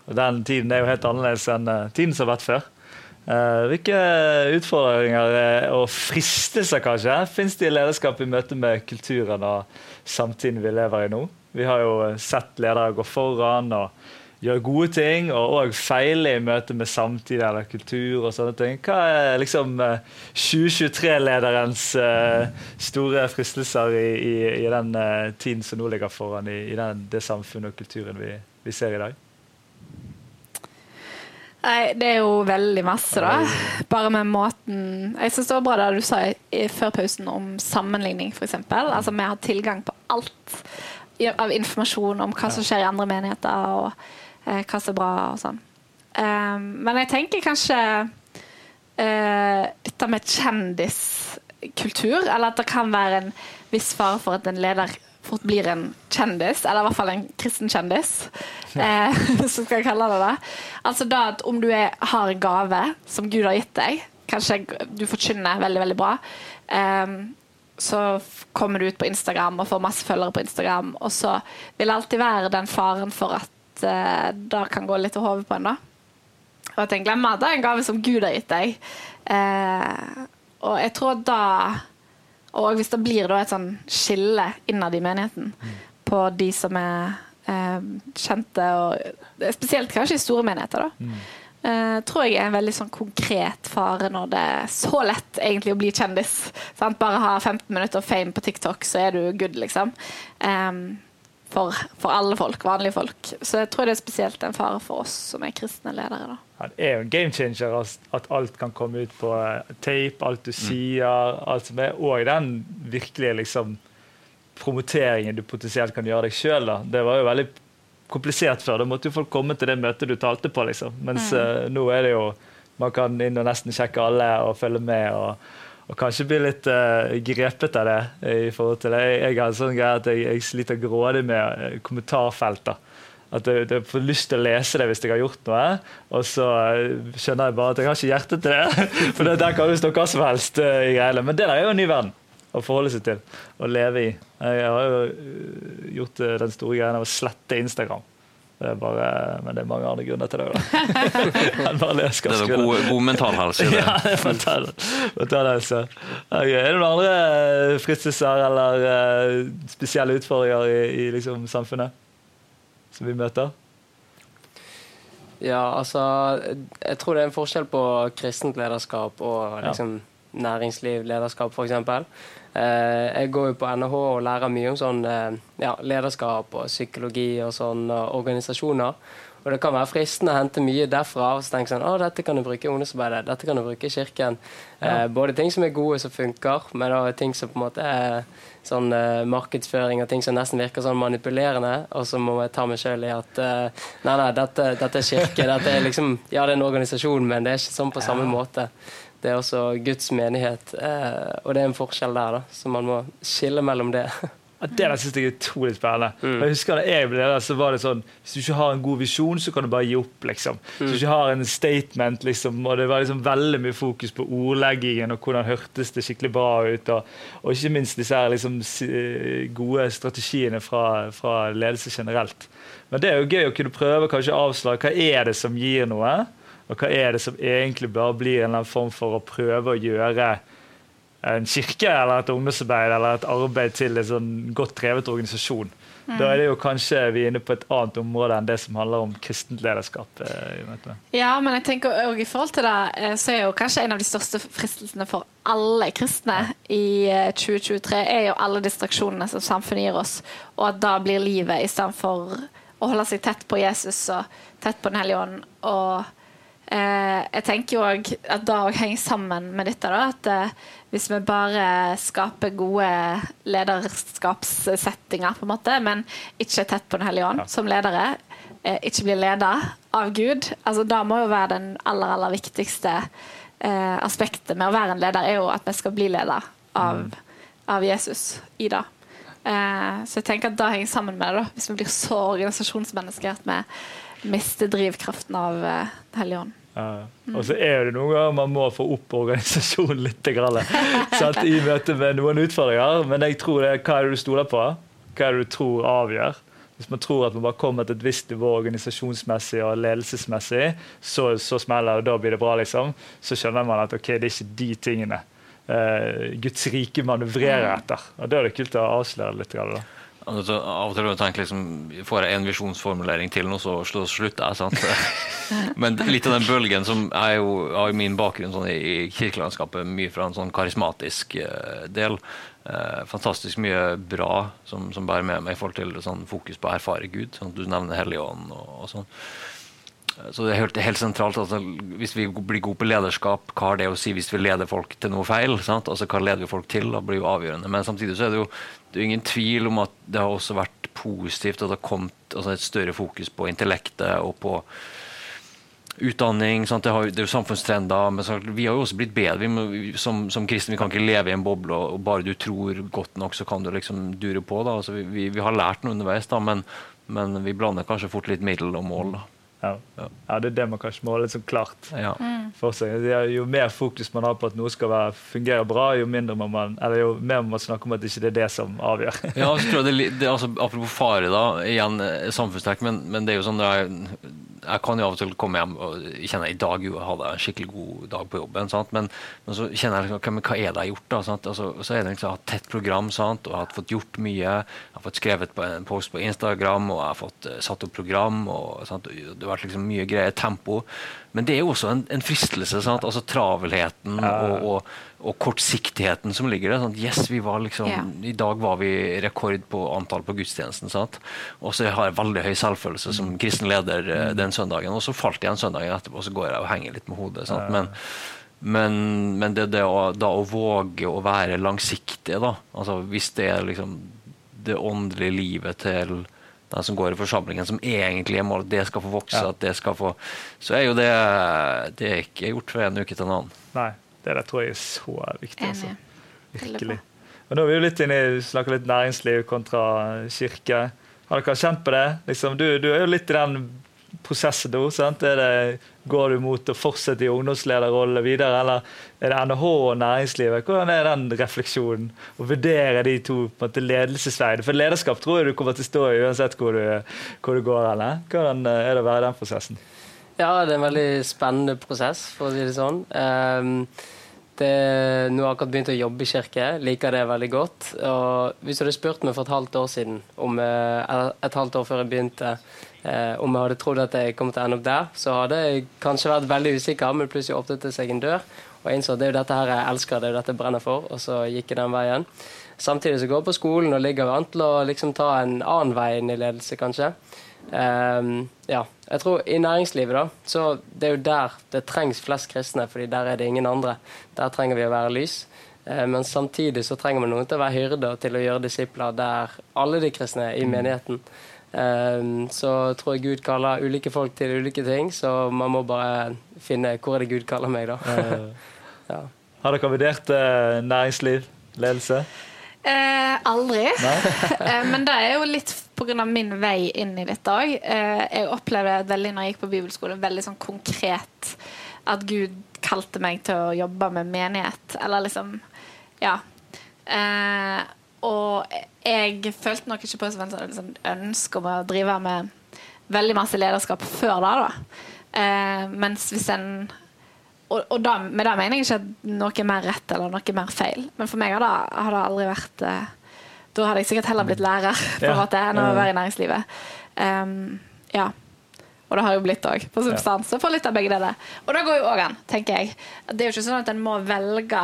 Og den tiden er jo helt annerledes enn eh, tiden som har vært før. Hvilke utfordringer og fristelser kanskje finnes det i lederskap i møte med kulturen og samtiden vi lever i nå? Vi har jo sett ledere gå foran og gjøre gode ting, og òg feile i møte med samtid eller kultur og sånne ting. Hva er liksom 2023-lederens uh, eh, uh, store fristelser i, i, i den uh, tiden som nå ligger foran, i, i den, det samfunnet og kulturen vi, vi ser i dag? Nei, det er jo veldig masse, da. Bare med måten Jeg syns det var bra det du sa i, før pausen om sammenligning, f.eks. Altså vi har tilgang på alt av informasjon om hva som skjer i andre menigheter. og eh, hva som er bra og sånn. Um, men jeg tenker kanskje uh, dette med kjendiskultur, eller at det kan være en viss fare for at en leder fort blir en kjendis, eller i hvert fall en kristen kjendis, ja. eh, hvis du skal kalle det det. Altså da at om du er, har en gave som Gud har gitt deg, kanskje du forkynner veldig, veldig bra, eh, så kommer du ut på Instagram og får masse følgere på Instagram, og så vil det alltid være den faren for at uh, det kan gå litt til hodet på en. da. Og at en glemmer at det er en gave som Gud har gitt deg. Uh, og jeg tror da Og hvis det blir da et sånn skille innad i menigheten mm. på de som er uh, kjente, og spesielt kanskje i store menigheter, da. Mm. Uh, tror jeg er en veldig sånn konkret fare når det er så lett egentlig å bli kjendis. Sant? Bare ha 15 minutter fame på TikTok, så er du good, liksom. Um, for, for, alle folk, vanlige folk. Så jeg tror det er spesielt en fare for oss som er kristne ledere. Ja, det er jo en game changer at alt kan komme ut på eh, tape, alt du mm. sier. alt som er, Og den virkelige liksom, promoteringen du potensielt kan gjøre deg sjøl. Det var jo veldig komplisert før. Da måtte jo folk komme til det møtet du talte på. liksom. Mens mm. uh, nå er det jo Man kan inn og nesten sjekke alle og følge med. og og kanskje bli litt uh, grepet av det. i forhold til det. Jeg, jeg har en sånn greie at jeg, jeg sliter grådig med uh, kommentarfelter. At jeg, jeg, får lyst til å lese det hvis jeg har gjort noe, og så uh, skjønner jeg bare at jeg har ikke hjerte til det. For det, der kan jo stå hva som helst i greiene. Men det der er jo en ny verden å forholde seg til og leve i. Jeg har jo gjort den store greia av å slette Instagram. Det er bare, men det er mange andre grunner til det. det er god, god mental helse. Det. ja, mental, mental helse. Okay. Er det noen andre eh, fristelser eller uh, spesielle utfordringer i, i liksom, samfunnet som vi møter? Ja, altså Jeg tror det er en forskjell på kristent lederskap og liksom, ja. næringsliv, lederskap, f.eks. Eh, jeg går jo på NHH og lærer mye om sånn eh, ja, lederskap og psykologi og sånn og organisasjoner. Og det kan være fristende å hente mye derfra og så tenke sånn, å, dette kan du bruke i ungdomsarbeidet, dette kan du bruke i kirken. Ja. Eh, både ting som er gode, som funker, men også ting som på en måte er sånn uh, markedsføring og ting som nesten virker sånn manipulerende. Og så må jeg ta meg sjøl i at uh, nei, nei, dette, dette, er kirke. Dette er liksom, ja, det er en organisasjon, men det er ikke sånn på samme måte. Det er også Guds menighet, eh, og det er en forskjell der, da, så man må skille mellom det. Ja, Det der synes jeg er utrolig spennende. Jeg husker da jeg ble der, så var det sånn Hvis du ikke har en god visjon, så kan du bare gi opp. liksom. Hvis du ikke har en statement, liksom, og det var liksom veldig mye fokus på ordleggingen og hvordan hørtes det skikkelig bra ut, og, og ikke minst disse her liksom gode strategiene fra, fra ledelse generelt. Men det er jo gøy å kunne prøve kanskje avsløre hva er det som gir noe, og hva er det som egentlig bare blir en form for å prøve å gjøre en kirke eller et ungdomsarbeid eller et arbeid til en sånn godt drevet organisasjon. Da er det jo kanskje vi er inne på et annet område enn det som handler om kristent lederskap. eh. Ja, men jeg tenker også i forhold til det, eh, så er jo kanskje en av de største fristelsene for alle kristne i eh, 2023 er jo alle distraksjonene som samfunnet gir oss, og at da blir livet istedenfor å holde seg tett på Jesus og tett på Den hellige ånd. Og eh, jeg tenker jo òg at da òg henger sammen med dette, da. At eh, hvis vi bare skaper gode lederskapssettinger, på en måte, men ikke er tett på Den hellige ånd som ledere, eh, ikke blir leda av Gud, altså da må jo være den aller, aller viktigste eh, aspektet med å være en leder, er jo at vi skal bli leda av, av Jesus i det. Eh, så jeg tenker at da henger sammen med det, da, hvis vi blir så organisasjonsmennesker at vi mister drivkraften av eh, Den hellige ånd. Ja. Og så er det noen ganger man må få opp organisasjonen litt grann, sant, i møte med noen utfordringer. Men jeg tror det er hva er det du stoler på? Hva er det du tror avgjør? Hvis man tror at man bare kommer til et visst nivå organisasjonsmessig og ledelsesmessig, så, så smeller det, og da blir det bra, liksom. Så skjønner man at ok, det er ikke de tingene uh, Guds rike manøvrerer etter. Og Da er det kult å avsløre litt. grann, Da. Altså, av og til jeg tenkt liksom, Får jeg en visjonsformulering til nå, så slutter jeg. sant? Men litt av den bølgen som er jo, har min bakgrunn sånn, i kirkelandskapet, mye fra en sånn karismatisk uh, del. Uh, fantastisk mye bra som, som bærer med meg i forhold til sånn, fokus på å erfare Gud. Sånn, du nevner Helligånden og, og sånn. Så det er helt, helt sentralt altså, Hvis vi blir gode på lederskap, hva har det å si hvis vi leder folk til noe feil? Sant? Altså, hva leder vi folk til? Da blir jo avgjørende. Men samtidig så er det jo det er ingen tvil om at det har også vært positivt at det har kommet altså, et større fokus på intellektet og på utdanning. Det, har, det er jo samfunnstrender. Men så, vi har jo også blitt bedre. Vi som, som kristne vi kan ikke leve i en boble, og, bare du tror godt nok, så kan du liksom dure på. Altså, vi, vi har lært noe underveis, da, men, men vi blander kanskje fort litt middel og mål. Da. Ja. Ja. Det er det man kanskje må ha litt sånn klart Ja. for seg. Jo mer fokus man har på at noe skal være, fungere bra, jo, mindre må man, eller jo mer må man snakke om at det ikke er det som avgjør. Ja, så tror jeg det, det, altså, Apropos fare, da, igjen eh, samfunnstrekk, men, men det er jo sånn det er, jeg kan jo av og til komme hjem og kjenne i dag jo, hadde jeg en skikkelig god dag på jobben. Men, men så kjenner jeg liksom, hva, men er det jeg har gjort? da? Sant? Altså, så er det liksom, Jeg har hatt tett program sant? og jeg har fått gjort mye. Jeg har fått skrevet på en post på Instagram og jeg har fått uh, satt opp program. og sant? Det har vært liksom mye greier tempo. Men det er jo også en, en fristelse. Sant? Altså Travelheten og, og, og kortsiktigheten som ligger der. Sånn, Yes, vi var liksom, yeah. I dag var vi rekord på antall på gudstjenesten. Sant? Og så har jeg veldig høy selvfølelse som kristen leder eh, den søndagen. Og så falt jeg en søndagen etterpå, og så går jeg og henger litt med hodet. Sant? Men, men, men det, det å, da å våge å være langsiktig, da. Altså, hvis det er liksom det åndelige livet til den som går i forsamlingen, som egentlig er målet, det skal få vokse, Ja. at det skal få Så er jo det Det er ikke gjort fra en uke til en annen. Nei, det der tror jeg er så viktig. Altså. Virkelig. Og nå er vi jo litt inne i snakker litt næringsliv kontra kirke. Har dere kjent på det? Liksom, du, du er jo litt i den prosessen nå. sant? Er det, går du mot å fortsette i ungdomslederrolle videre, eller er det NHH og næringslivet? Hvordan er den refleksjonen? Å vurdere de to på en måte ledelsesveiene. For lederskap tror jeg du kommer til å stå i uansett hvor du, hvor du går. Eller? Hvordan eh, er det å være i den prosessen? Ja, det er en veldig spennende prosess, for å si det sånn. Ehm, det, nå har jeg akkurat begynt å jobbe i kirke, liker det veldig godt. Og hvis du hadde spurt meg for et halvt år siden, om, eh, et halvt år før jeg begynte, eh, om jeg hadde trodd at jeg kom til å ende opp der, så hadde jeg kanskje vært veldig usikker, men plutselig åpnet det seg en dør. Og jeg innså at det er jo dette her jeg elsker, det er jo dette jeg brenner for, og så gikk jeg den veien. Samtidig så går jeg på skolen og ligger an til å liksom ta en annen vei inn i ledelse, kanskje. Ehm, ja, jeg tror i næringslivet, da, så det er jo der det trengs flest kristne, fordi der er det ingen andre. Der trenger vi å være lys. Eh, men samtidig så trenger vi noen til å være hyrde og til å gjøre disipler der alle de kristne er i menigheten. Ehm, så tror jeg Gud kaller ulike folk til ulike ting, så man må bare finne hvor er det Gud kaller meg, da. ja. Har dere vurdert eh, næringsliv, ledelse? Eh, aldri. eh, men det er jo litt pga. min vei inn i dette òg. Eh, jeg opplevde veldig når jeg gikk på bibelskole, veldig sånn konkret at Gud kalte meg til å jobbe med menighet. Eller liksom Ja. Eh, og jeg følte nok ikke på et sånn liksom, ønske om å drive med veldig masse lederskap før da. da. Eh, mens hvis en og, og da, med det mener jeg ikke at noe er mer rett eller noe mer feil. Men for meg har det, har det aldri vært eh, Da hadde jeg sikkert heller blitt lærer på en måte enn å være i næringslivet. Um, ja. Og det har jo blitt òg, på substans. Så får litt av begge deler. Og det går jo òg an, tenker jeg. Det er jo ikke sånn at en må velge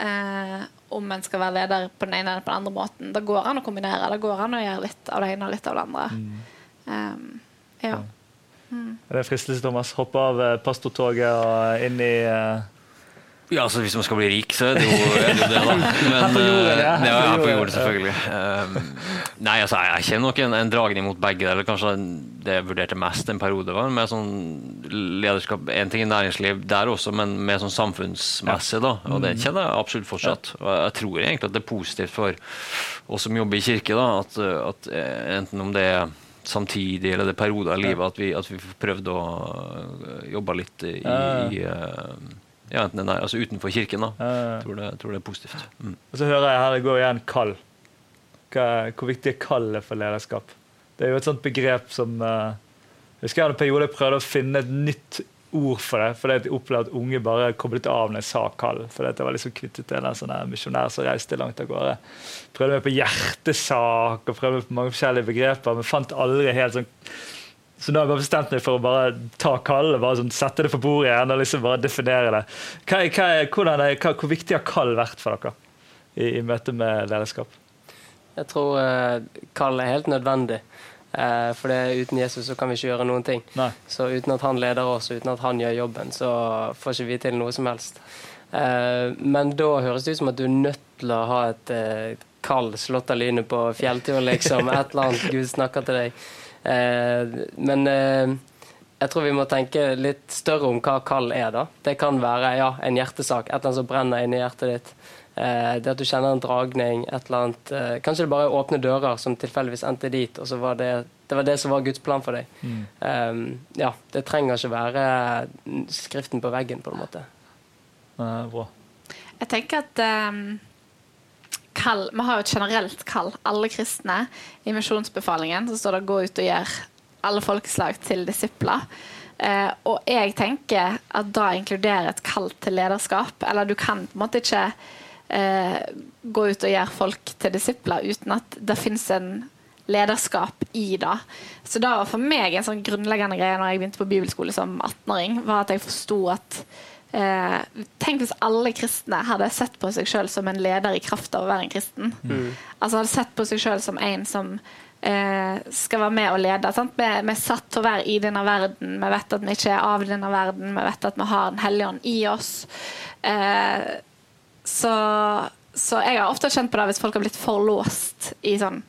eh, om en skal være leder på den ene eller på den andre måten. Det går an å kombinere. Det går an å gjøre litt av det ene og litt av det andre. Um, ja. Er det en fristelse, Thomas? Hoppe av eh, pastortoget og inn i eh, Ja, altså Hvis man skal bli rik, så er det jo det, da. Men, på jorden, eh, ja. ja. Her på her jorden, selvfølgelig. Um, nei, altså, jeg, kjenner nok en, en dragning mot begge. Eller kanskje det jeg vurderte mest en periode, var med sånn lederskap En ting i næringsliv der også, men med sånn samfunnsmessig, da. Og det kjenner jeg absolutt fortsatt. Og jeg tror egentlig at det er positivt for oss som jobber i kirke, da, at, at eh, enten om det er samtidig eller det er perioder i livet, at vi, at vi får prøvd å jobbe litt i, i ja, enten den er, altså utenfor kirken. da. Jeg tror det, jeg tror det er positivt. Mm. Og så hører jeg her det går igjen kall. Hvor viktig er kallet for lederskap? Det er jo et sånt begrep som uh, Jeg husker jeg en periode jeg prøvde å finne et nytt ord for det. fordi jeg opplevde at unge bare koblet av når jeg sa kall. fordi jeg var liksom knyttet til en sånn misjonær som reiste langt av gårde. Prøvde meg på hjertesak og prøvde meg på mange forskjellige begreper, men fant aldri helt sånn så nå har jeg bare bestemt meg for å bare ta kallet, bare sånn, sette det på bordet igjen og liksom bare definere det. Hva, hva, hvordan hva, hvor viktig har kall vært for dere i, i møte med lederskap? Jeg tror uh, kall er helt nødvendig. Uh, for det, uten Jesus så kan vi ikke gjøre noen ting. Nei. Så uten at han leder oss, og uten at han gjør jobben, så får ikke vi til noe som helst. Uh, men da høres det ut som at du er nødt til å ha et kall slått av lynet på fjelltur, liksom. Et eller annet Gud snakker til deg. Eh, men eh, jeg tror vi må tenke litt større om hva kall er, da. Det kan være ja, en hjertesak, et eller annet som brenner inni hjertet ditt. Eh, det at du kjenner en dragning, et eller annet eh, Kanskje det bare er åpne dører som tilfeldigvis endte dit, og så var det det var det som var Guds plan for deg. Eh, ja, det trenger ikke være skriften på veggen, på en måte. Eh, bra. Jeg tenker at ehm, kall, Vi har jo et generelt kall. Alle kristne. I misjonsbefalingen så står det 'gå ut og gjør alle folkeslag til disipler'. Eh, og jeg tenker at da inkluderer et kall til lederskap. Eller du kan på en måte ikke eh, gå ut og gjøre folk til disipler uten at det finnes en lederskap i det. Så det var for meg en sånn grunnleggende greie når jeg begynte på bibelskole som 18-åring, var at jeg forsto at Eh, tenk hvis alle kristne hadde sett på seg sjøl som en leder i kraft av å være en kristen. Altså hadde sett på seg sjøl som en som eh, skal være med og lede. Sant? Vi, vi er satt til å være i denne verden. Vi vet at vi ikke er av denne verden. Vi vet at vi har Den hellige ånd i oss. Eh, så, så jeg har ofte kjent på det hvis folk har blitt for låst i sånn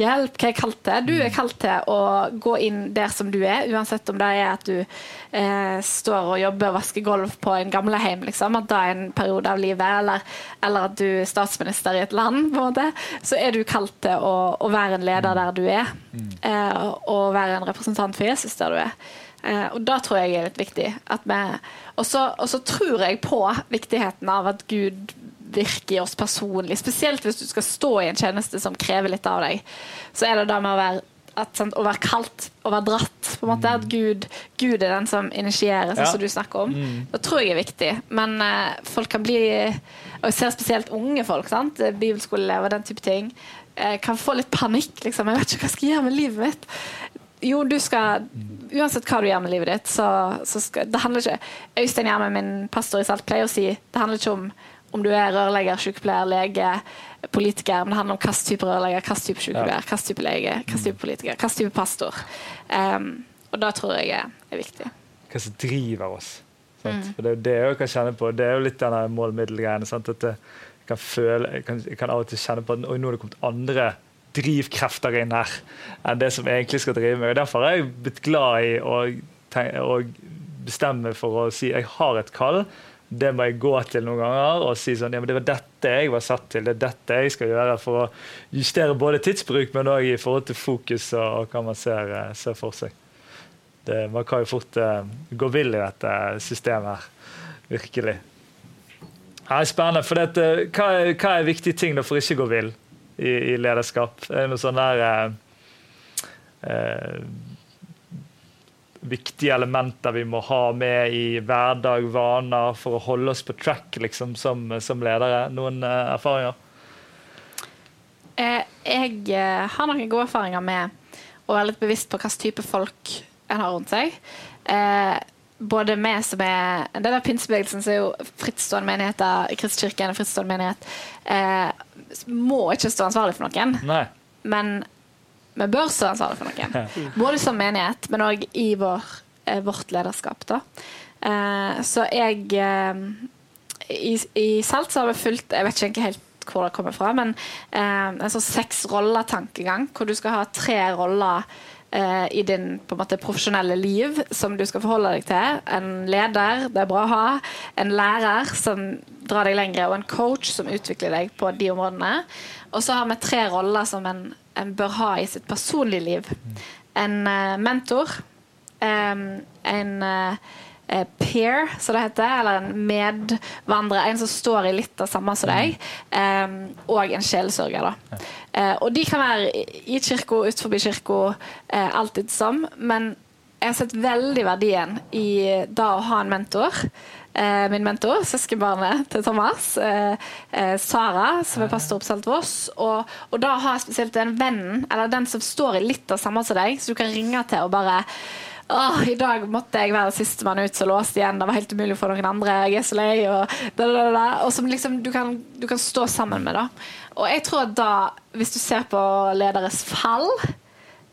Hjelp, hva er jeg kalt til? Du er kalt til å gå inn der som du er, uansett om det er at du eh, står og jobber og vasker gulv på en gamlehjem, liksom, at det er en periode av livet, eller, eller at du er statsminister i et land, på en måte, så er du kalt til å, å være en leder der du er, eh, og være en representant for Jesus der du er. Eh, og da tror jeg er litt viktig. Og så tror jeg på viktigheten av at Gud virker i oss personlig. Spesielt hvis du skal stå i en tjeneste som krever litt av deg. Så er det det med å være, at, sant, å være kalt, å være dratt. på en måte, At Gud, Gud er den som initierer, sånn Ja. som du snakker om. Det tror jeg er viktig. Men uh, folk kan bli Og jeg ser spesielt unge folk, sant? bibelskoleelever, den type ting, Uh, kan få litt panikk. liksom. Jeg vet ikke hva jeg skal gjøre med livet mitt. Jo, du skal Uansett hva du gjør med livet ditt, så, så skal Det handler ikke Øystein Gjerme, min pastor i Salt, pleier å si det handler ikke om om du er rørlegger, sykepleier, lege, politiker, men det handler om hvilken type rørlegger, hvilken type sykepleier, hvilken type lege, hvilken type politiker, hvilken type pastor. Um, og det tror jeg er, er viktig. Hva som driver oss. Sant? For det, er jo det jeg kan kjenne på. Det er jo litt denne mål-middel-greiene. At jeg, kan føle, jeg, kan, jeg kan av og til kjenne på at nå er det kommet andre drivkrefter inn her enn det som egentlig skal drive meg. Og Derfor har jeg blitt glad i å, tenke, å bestemme for å si jeg har et kall. Det må jeg gå til noen ganger og si sånn ja, men det var dette jeg var satt til, det er dette jeg skal gjøre for å justere både tidsbruk, men òg i forhold til fokus og, hva man ser, eh, ser for seg. Det, man kan jo fort uh, gå vill i dette systemet her. Virkelig. Det er spennende. for dette, hva, er, hva er viktige ting for ikke å gå vill i, i, lederskap? Er det noe sånn der uh, uh, viktige elementer vi må ha med i hverdag, vaner, for å holde oss på track liksom, som, som ledere? Noen uh, erfaringer? Eh, jeg eh, har noen gode erfaringer med å være litt bevisst på hvilken type folk en har rundt seg. Eh, både med som er En del av pinsebevegelsen som er jo frittstående menigheter, Kristkirken er frittstående menighet, eh, må ikke stå ansvarlig for noen. Nei. Men vi børsansvaret for noen. Både som menighet, men òg i vår, eh, vårt lederskap. Da. Eh, så jeg eh, i, I Salt så har vi fulgt Jeg vet ikke helt hvor det kommer fra, men en sånn seks roller-tankegang, hvor du skal ha tre roller i din på en måte, profesjonelle liv som du skal forholde deg til. En leder, det er bra å ha. En lærer som drar deg lenger, og en coach som utvikler deg på de områdene. Og så har vi tre roller som en bør ha i sitt personlige liv. En uh, mentor, en uh, peer, som det heter, eller en medvandrer, en som står i litt av samme som deg, um, og en sjelesørger. Da. Uh, og de kan være i kirka, utenfor kirka, uh, alltid som, men jeg har sett veldig verdien i da å ha en mentor eh, min mentor, søskenbarnet til Thomas, eh, eh, Sara, som er pastor på Saltvoss. Og, og da har jeg spesielt den vennen, eller den som står i litt av samme som deg, så du kan ringe til og bare Åh, I dag måtte jeg være sistemann ut som låste igjen. Det var helt umulig for noen andre. Jeg er så lei. Og, da, da, da, og som liksom du kan, du kan, stå sammen med. da. Og jeg tror at da, hvis du ser på lederes fall,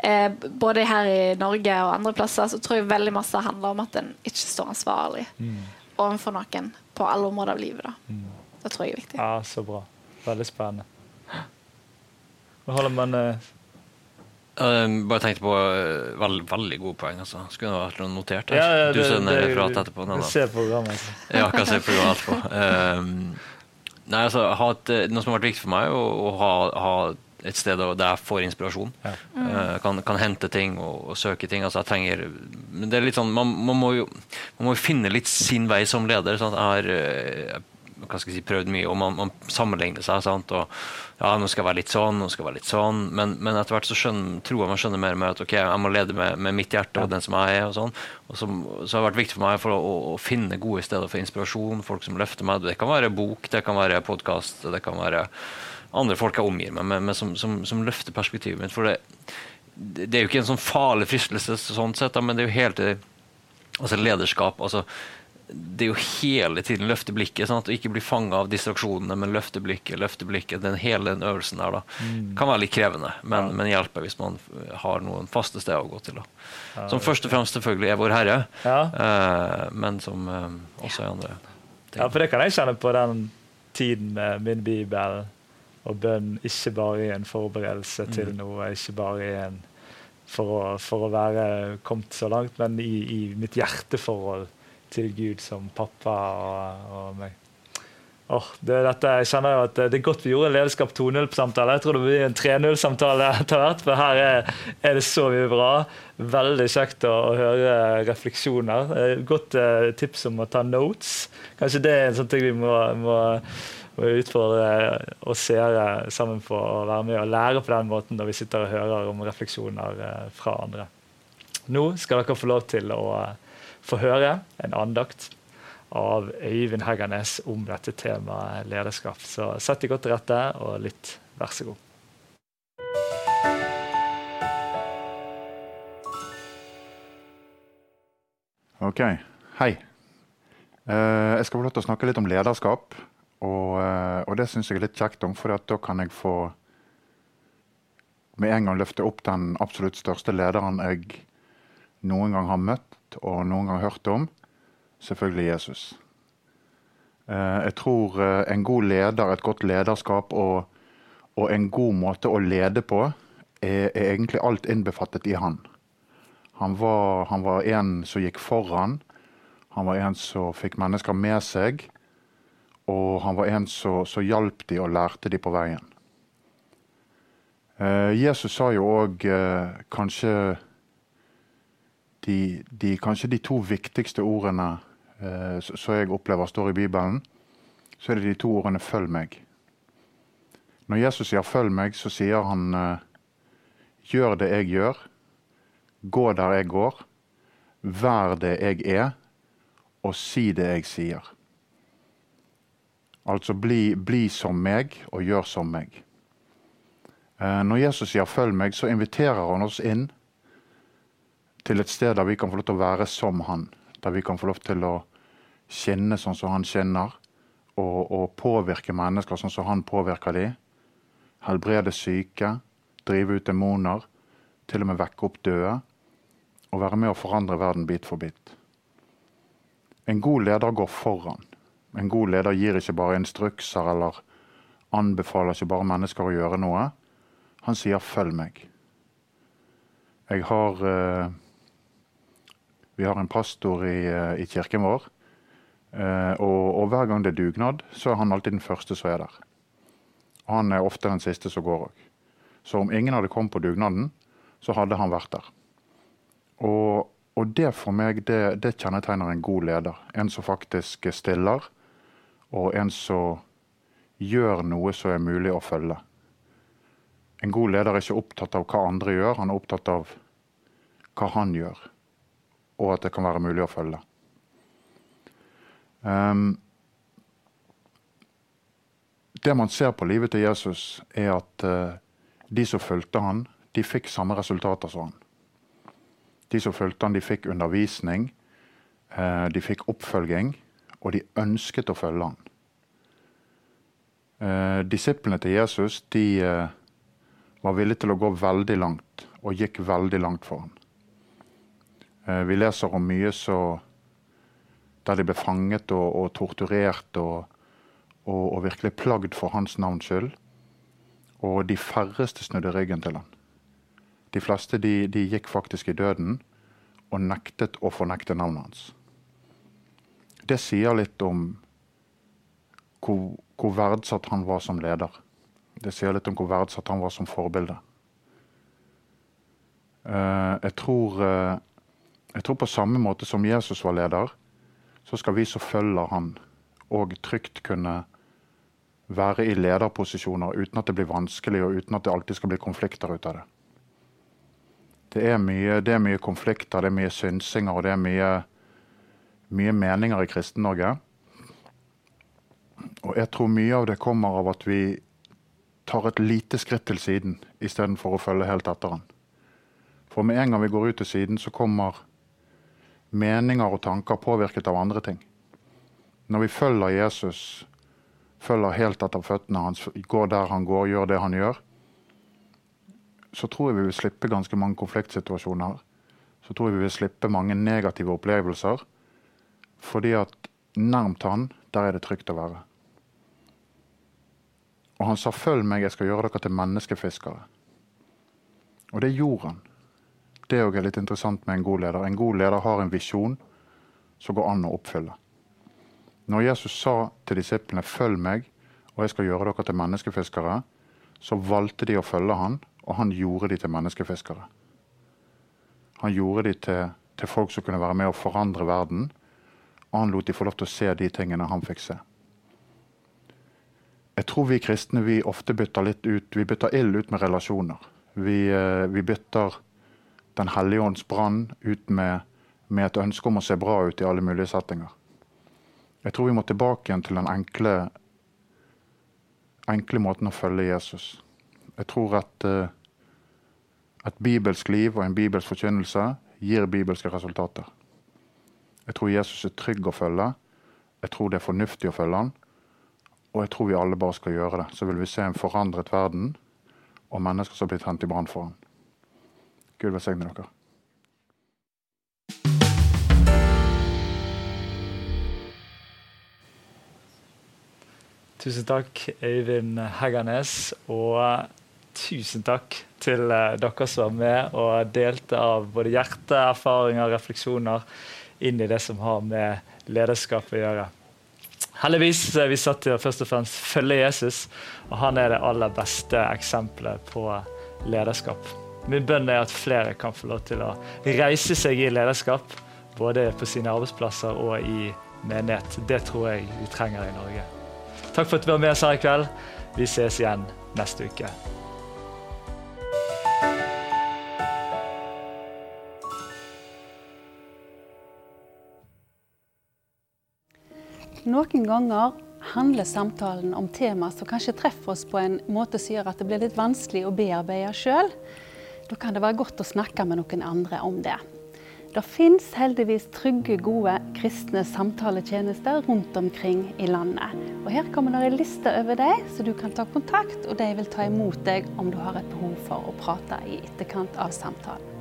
eh, både her i Norge og andre plasser, så tror jeg veldig masse handler om at en ikke står ansvarlig. Mm overfor noen på alle områder av livet. Da. Mm. Det tror jeg er viktig. Ja, Så bra. Veldig spennende. Hva holder man uh... Uh, bare tenkte på uh, veld, veldig gode poeng. Altså. Skulle det vært notert. Ja, ja, du ser referat etterpå. Nei, se programmet. Altså. ja, kan se programmet etterpå. Uh, nei, altså, et, noe som har vært viktig for meg, å, å ha, ha et sted der jeg får inspirasjon. Ja. Mm. Kan, kan, hente ting og, og, søke ting. Altså, jeg trenger Men det er litt sånn Man, man, må, jo, man må, jo, finne litt sin vei som leder. Sånn. Jeg har uh, hva skal jeg si, prøvd mye, og man, man sammenligner seg. Sant? Og ja, nå skal jeg være litt sånn, nå skal jeg være litt sånn. Men, men etter hvert så skjønner, tror jeg man skjønner mer med at ok, jeg må lede med, med mitt hjerte og den som jeg er. og sånn. Og så, så har det vært viktig for meg for å, å, å, finne gode steder for inspirasjon, folk som løfter meg. Det kan være bok, det kan være podkast, det kan være andre folk jeg omgir meg med, med som, som, som, løfter perspektivet mitt. For det, det, er jo ikke en sånn farlig fristelse, sånn sett, men det er jo hele tiden altså lederskap. altså det er jo hele tiden løfte blikket, sånn at du ikke blir fanga av distraksjonene, men løfte blikket, løfte blikket. Den hele den øvelsen der da, mm. kan være litt krevende, men, ja. men, hjelper hvis man har noen faste steder å gå til. da. Som først og fremst selvfølgelig er Vår Herre, ja. eh, men som eh, også er andre ting. Ja, for det kan jeg kjenne på den tiden med min bibel og bønn ikke bare i en forberedelse mm. til noe, ikke bare i en for å, for å være kommet så langt, men i, i, mitt hjerteforhold til Gud som pappa og, og meg. Oh, det, dette, jeg kjenner jo at det er godt vi gjorde en lederskap 2.0-samtale. Jeg tror det blir en 3.0-samtale etter hvert, for her er, er, det så mye bra. Veldig kjekt å, å høre refleksjoner. Godt uh, tips om å ta notes. Kanskje det er en sånn ting vi må, må og utfordre oss seere sammen på å være med og lære på den måten når vi sitter og hører om refleksjoner eh, fra andre. Nå skal dere få lov til å eh, få høre en andakt av Øyvind Heggernes om dette temaet lederskap. Så sett deg godt til rette og lytt. Vær så god. Ok. Hei. Eh, jeg skal få lov til å snakke litt om lederskap. Og, eh, og det syns jeg er litt kjekt om, for da kan jeg få med en gang løfte opp den absolutt største lederen jeg noen gang har møtt og noen gang hørt om. Selvfølgelig Jesus. Eh, jeg tror eh, en god leder, et godt lederskap og, og en god måte å lede på, er, er, egentlig alt innbefattet i han. Han var, han var en som gikk foran. Han var en som fikk mennesker med seg, og han var en som, hjalp de og lærte de på veien. Eh, Jesus sa jo òg eh, kanskje de, de, kanskje de to viktigste ordene eh, som jeg opplever står i Bibelen, så er det de to ordene 'følg meg'. Når Jesus sier 'følg meg', så sier han eh, 'gjør det jeg gjør', gå der jeg går, vær det jeg er, og si det jeg sier. Altså bli, bli som meg og gjør som meg. Eh, når Jesus sier 'følg meg', så inviterer han oss inn til et sted der vi kan få lov til å være som han. Der vi kan få lov til å skinne sånn som han skinner, og, og påvirke mennesker sånn som han påvirker dem helbrede syke, drive ut demoner, til og med vekke opp døde, og være med å forandre verden bit for bit. En god leder går foran. En god leder gir ikke bare instrukser eller anbefaler ikke bare mennesker å gjøre noe. Han sier 'følg meg'. Jeg har eh, Vi har en pastor i, eh, i kirken vår. Eh, og, og, hver gang det er dugnad, så er han alltid den første som er der. Han er ofte den siste som går òg. Så om ingen hadde kommet på dugnaden, så hadde han vært der. Og, og det for meg, det, det, kjennetegner en god leder. En som faktisk stiller, og en som gjør noe som er mulig å følge. En god leder er ikke opptatt av hva andre gjør, han er opptatt av hva han gjør, og at det kan være mulig å følge. Um, det man ser på livet til Jesus, er at uh, de som fulgte han, de fikk samme resultater som han. De som fulgte han, de fikk undervisning, uh, de fikk oppfølging, og de ønsket å følge han. Eh, disiplene til Jesus de var villige til å gå veldig langt, og gikk veldig langt for han. vi leser om mye så der de ble fanget og, og torturert og og, og virkelig plagd for hans navns skyld. Og de færreste snudde ryggen til ham. De fleste de, de gikk faktisk i døden og nektet å fornekte navnet hans. Det sier litt om hvor, hvor, verdsatt han var som leder. Det sier litt om hvor verdsatt han var som forbilde. Uh, jeg, tror, uh, jeg tror på samme måte som Jesus var leder, så skal vi som følger han, og trygt kunne være i lederposisjoner uten at det blir vanskelig, og uten at det alltid skal bli konflikter ut av det. Det er mye, det er mye konflikter, det er mye synsinger og det er mye, mye meninger i Kristen-Norge. Og jeg tror mye av det kommer av at vi tar et lite skritt til siden istedenfor å følge helt etter han. For med en gang vi går ut til siden, så kommer meninger og tanker påvirket av andre ting. Når vi følger Jesus, følger helt etter føttene hans, går der han går, gjør det han gjør, så tror jeg vi vil slippe ganske mange konfliktsituasjoner. Så tror jeg vi vil slippe mange negative opplevelser. Fordi at nærmt han, der er det trygt å være. Og han sa 'følg meg, jeg skal gjøre dere til menneskefiskere'. Og det gjorde han. Det er òg litt interessant med en god leder. En god leder har en visjon som går an å oppfylle. Når Jesus sa til disiplene 'følg meg, og jeg skal gjøre dere til menneskefiskere', så valgte de å følge han, og han gjorde de til menneskefiskere. Han gjorde de til, til folk som kunne være med å forandre verden, og han lot de få lov til å se de tingene han fikk se. Jeg tror vi kristne vi ofte bytter litt ut Vi bytter ild ut med relasjoner. Vi, eh, vi bytter Den hellige ånds brann ut med, med et ønske om å se bra ut i alle mulige settinger. Jeg tror vi må tilbake igjen til den enkle, enkle måten å følge Jesus. Jeg tror at et bibelsk liv og en bibelsk forkynnelse gir bibelske resultater. Jeg tror Jesus er trygg å følge. Jeg tror det er fornuftig å følge han. Og jeg tror vi alle bare skal gjøre det. Så vil vi se en forandret verden og mennesker som blir tent i brann for han. Gud velsigne dere. Tusen takk, Øyvind Heggernes. Og tusen takk til eh, dere som var med og delte av både hjerte, erfaringer, refleksjoner inn i det som har med lederskap å gjøre. Heldigvis er vi satt til å først og fremst følge Jesus, og han er det aller beste eksempelet på lederskap. Min bønn er at flere kan få lov til å reise seg i lederskap, både på sine arbeidsplasser og i menighet. Det tror jeg vi trenger i Norge. Takk for at du var med oss her i kveld. Vi ses igjen neste uke. Noen ganger handler samtalen om tema som kanskje treffer oss på en måte som gjør at det blir litt vanskelig å bearbeide sjøl. Da kan det være godt å snakke med noen andre om det. Det fins heldigvis trygge, gode kristne samtaletjenester rundt omkring i landet. Og Her kommer det en liste over dem, så du kan ta kontakt, og de vil ta imot deg om du har et behov for å prate i etterkant av samtalen.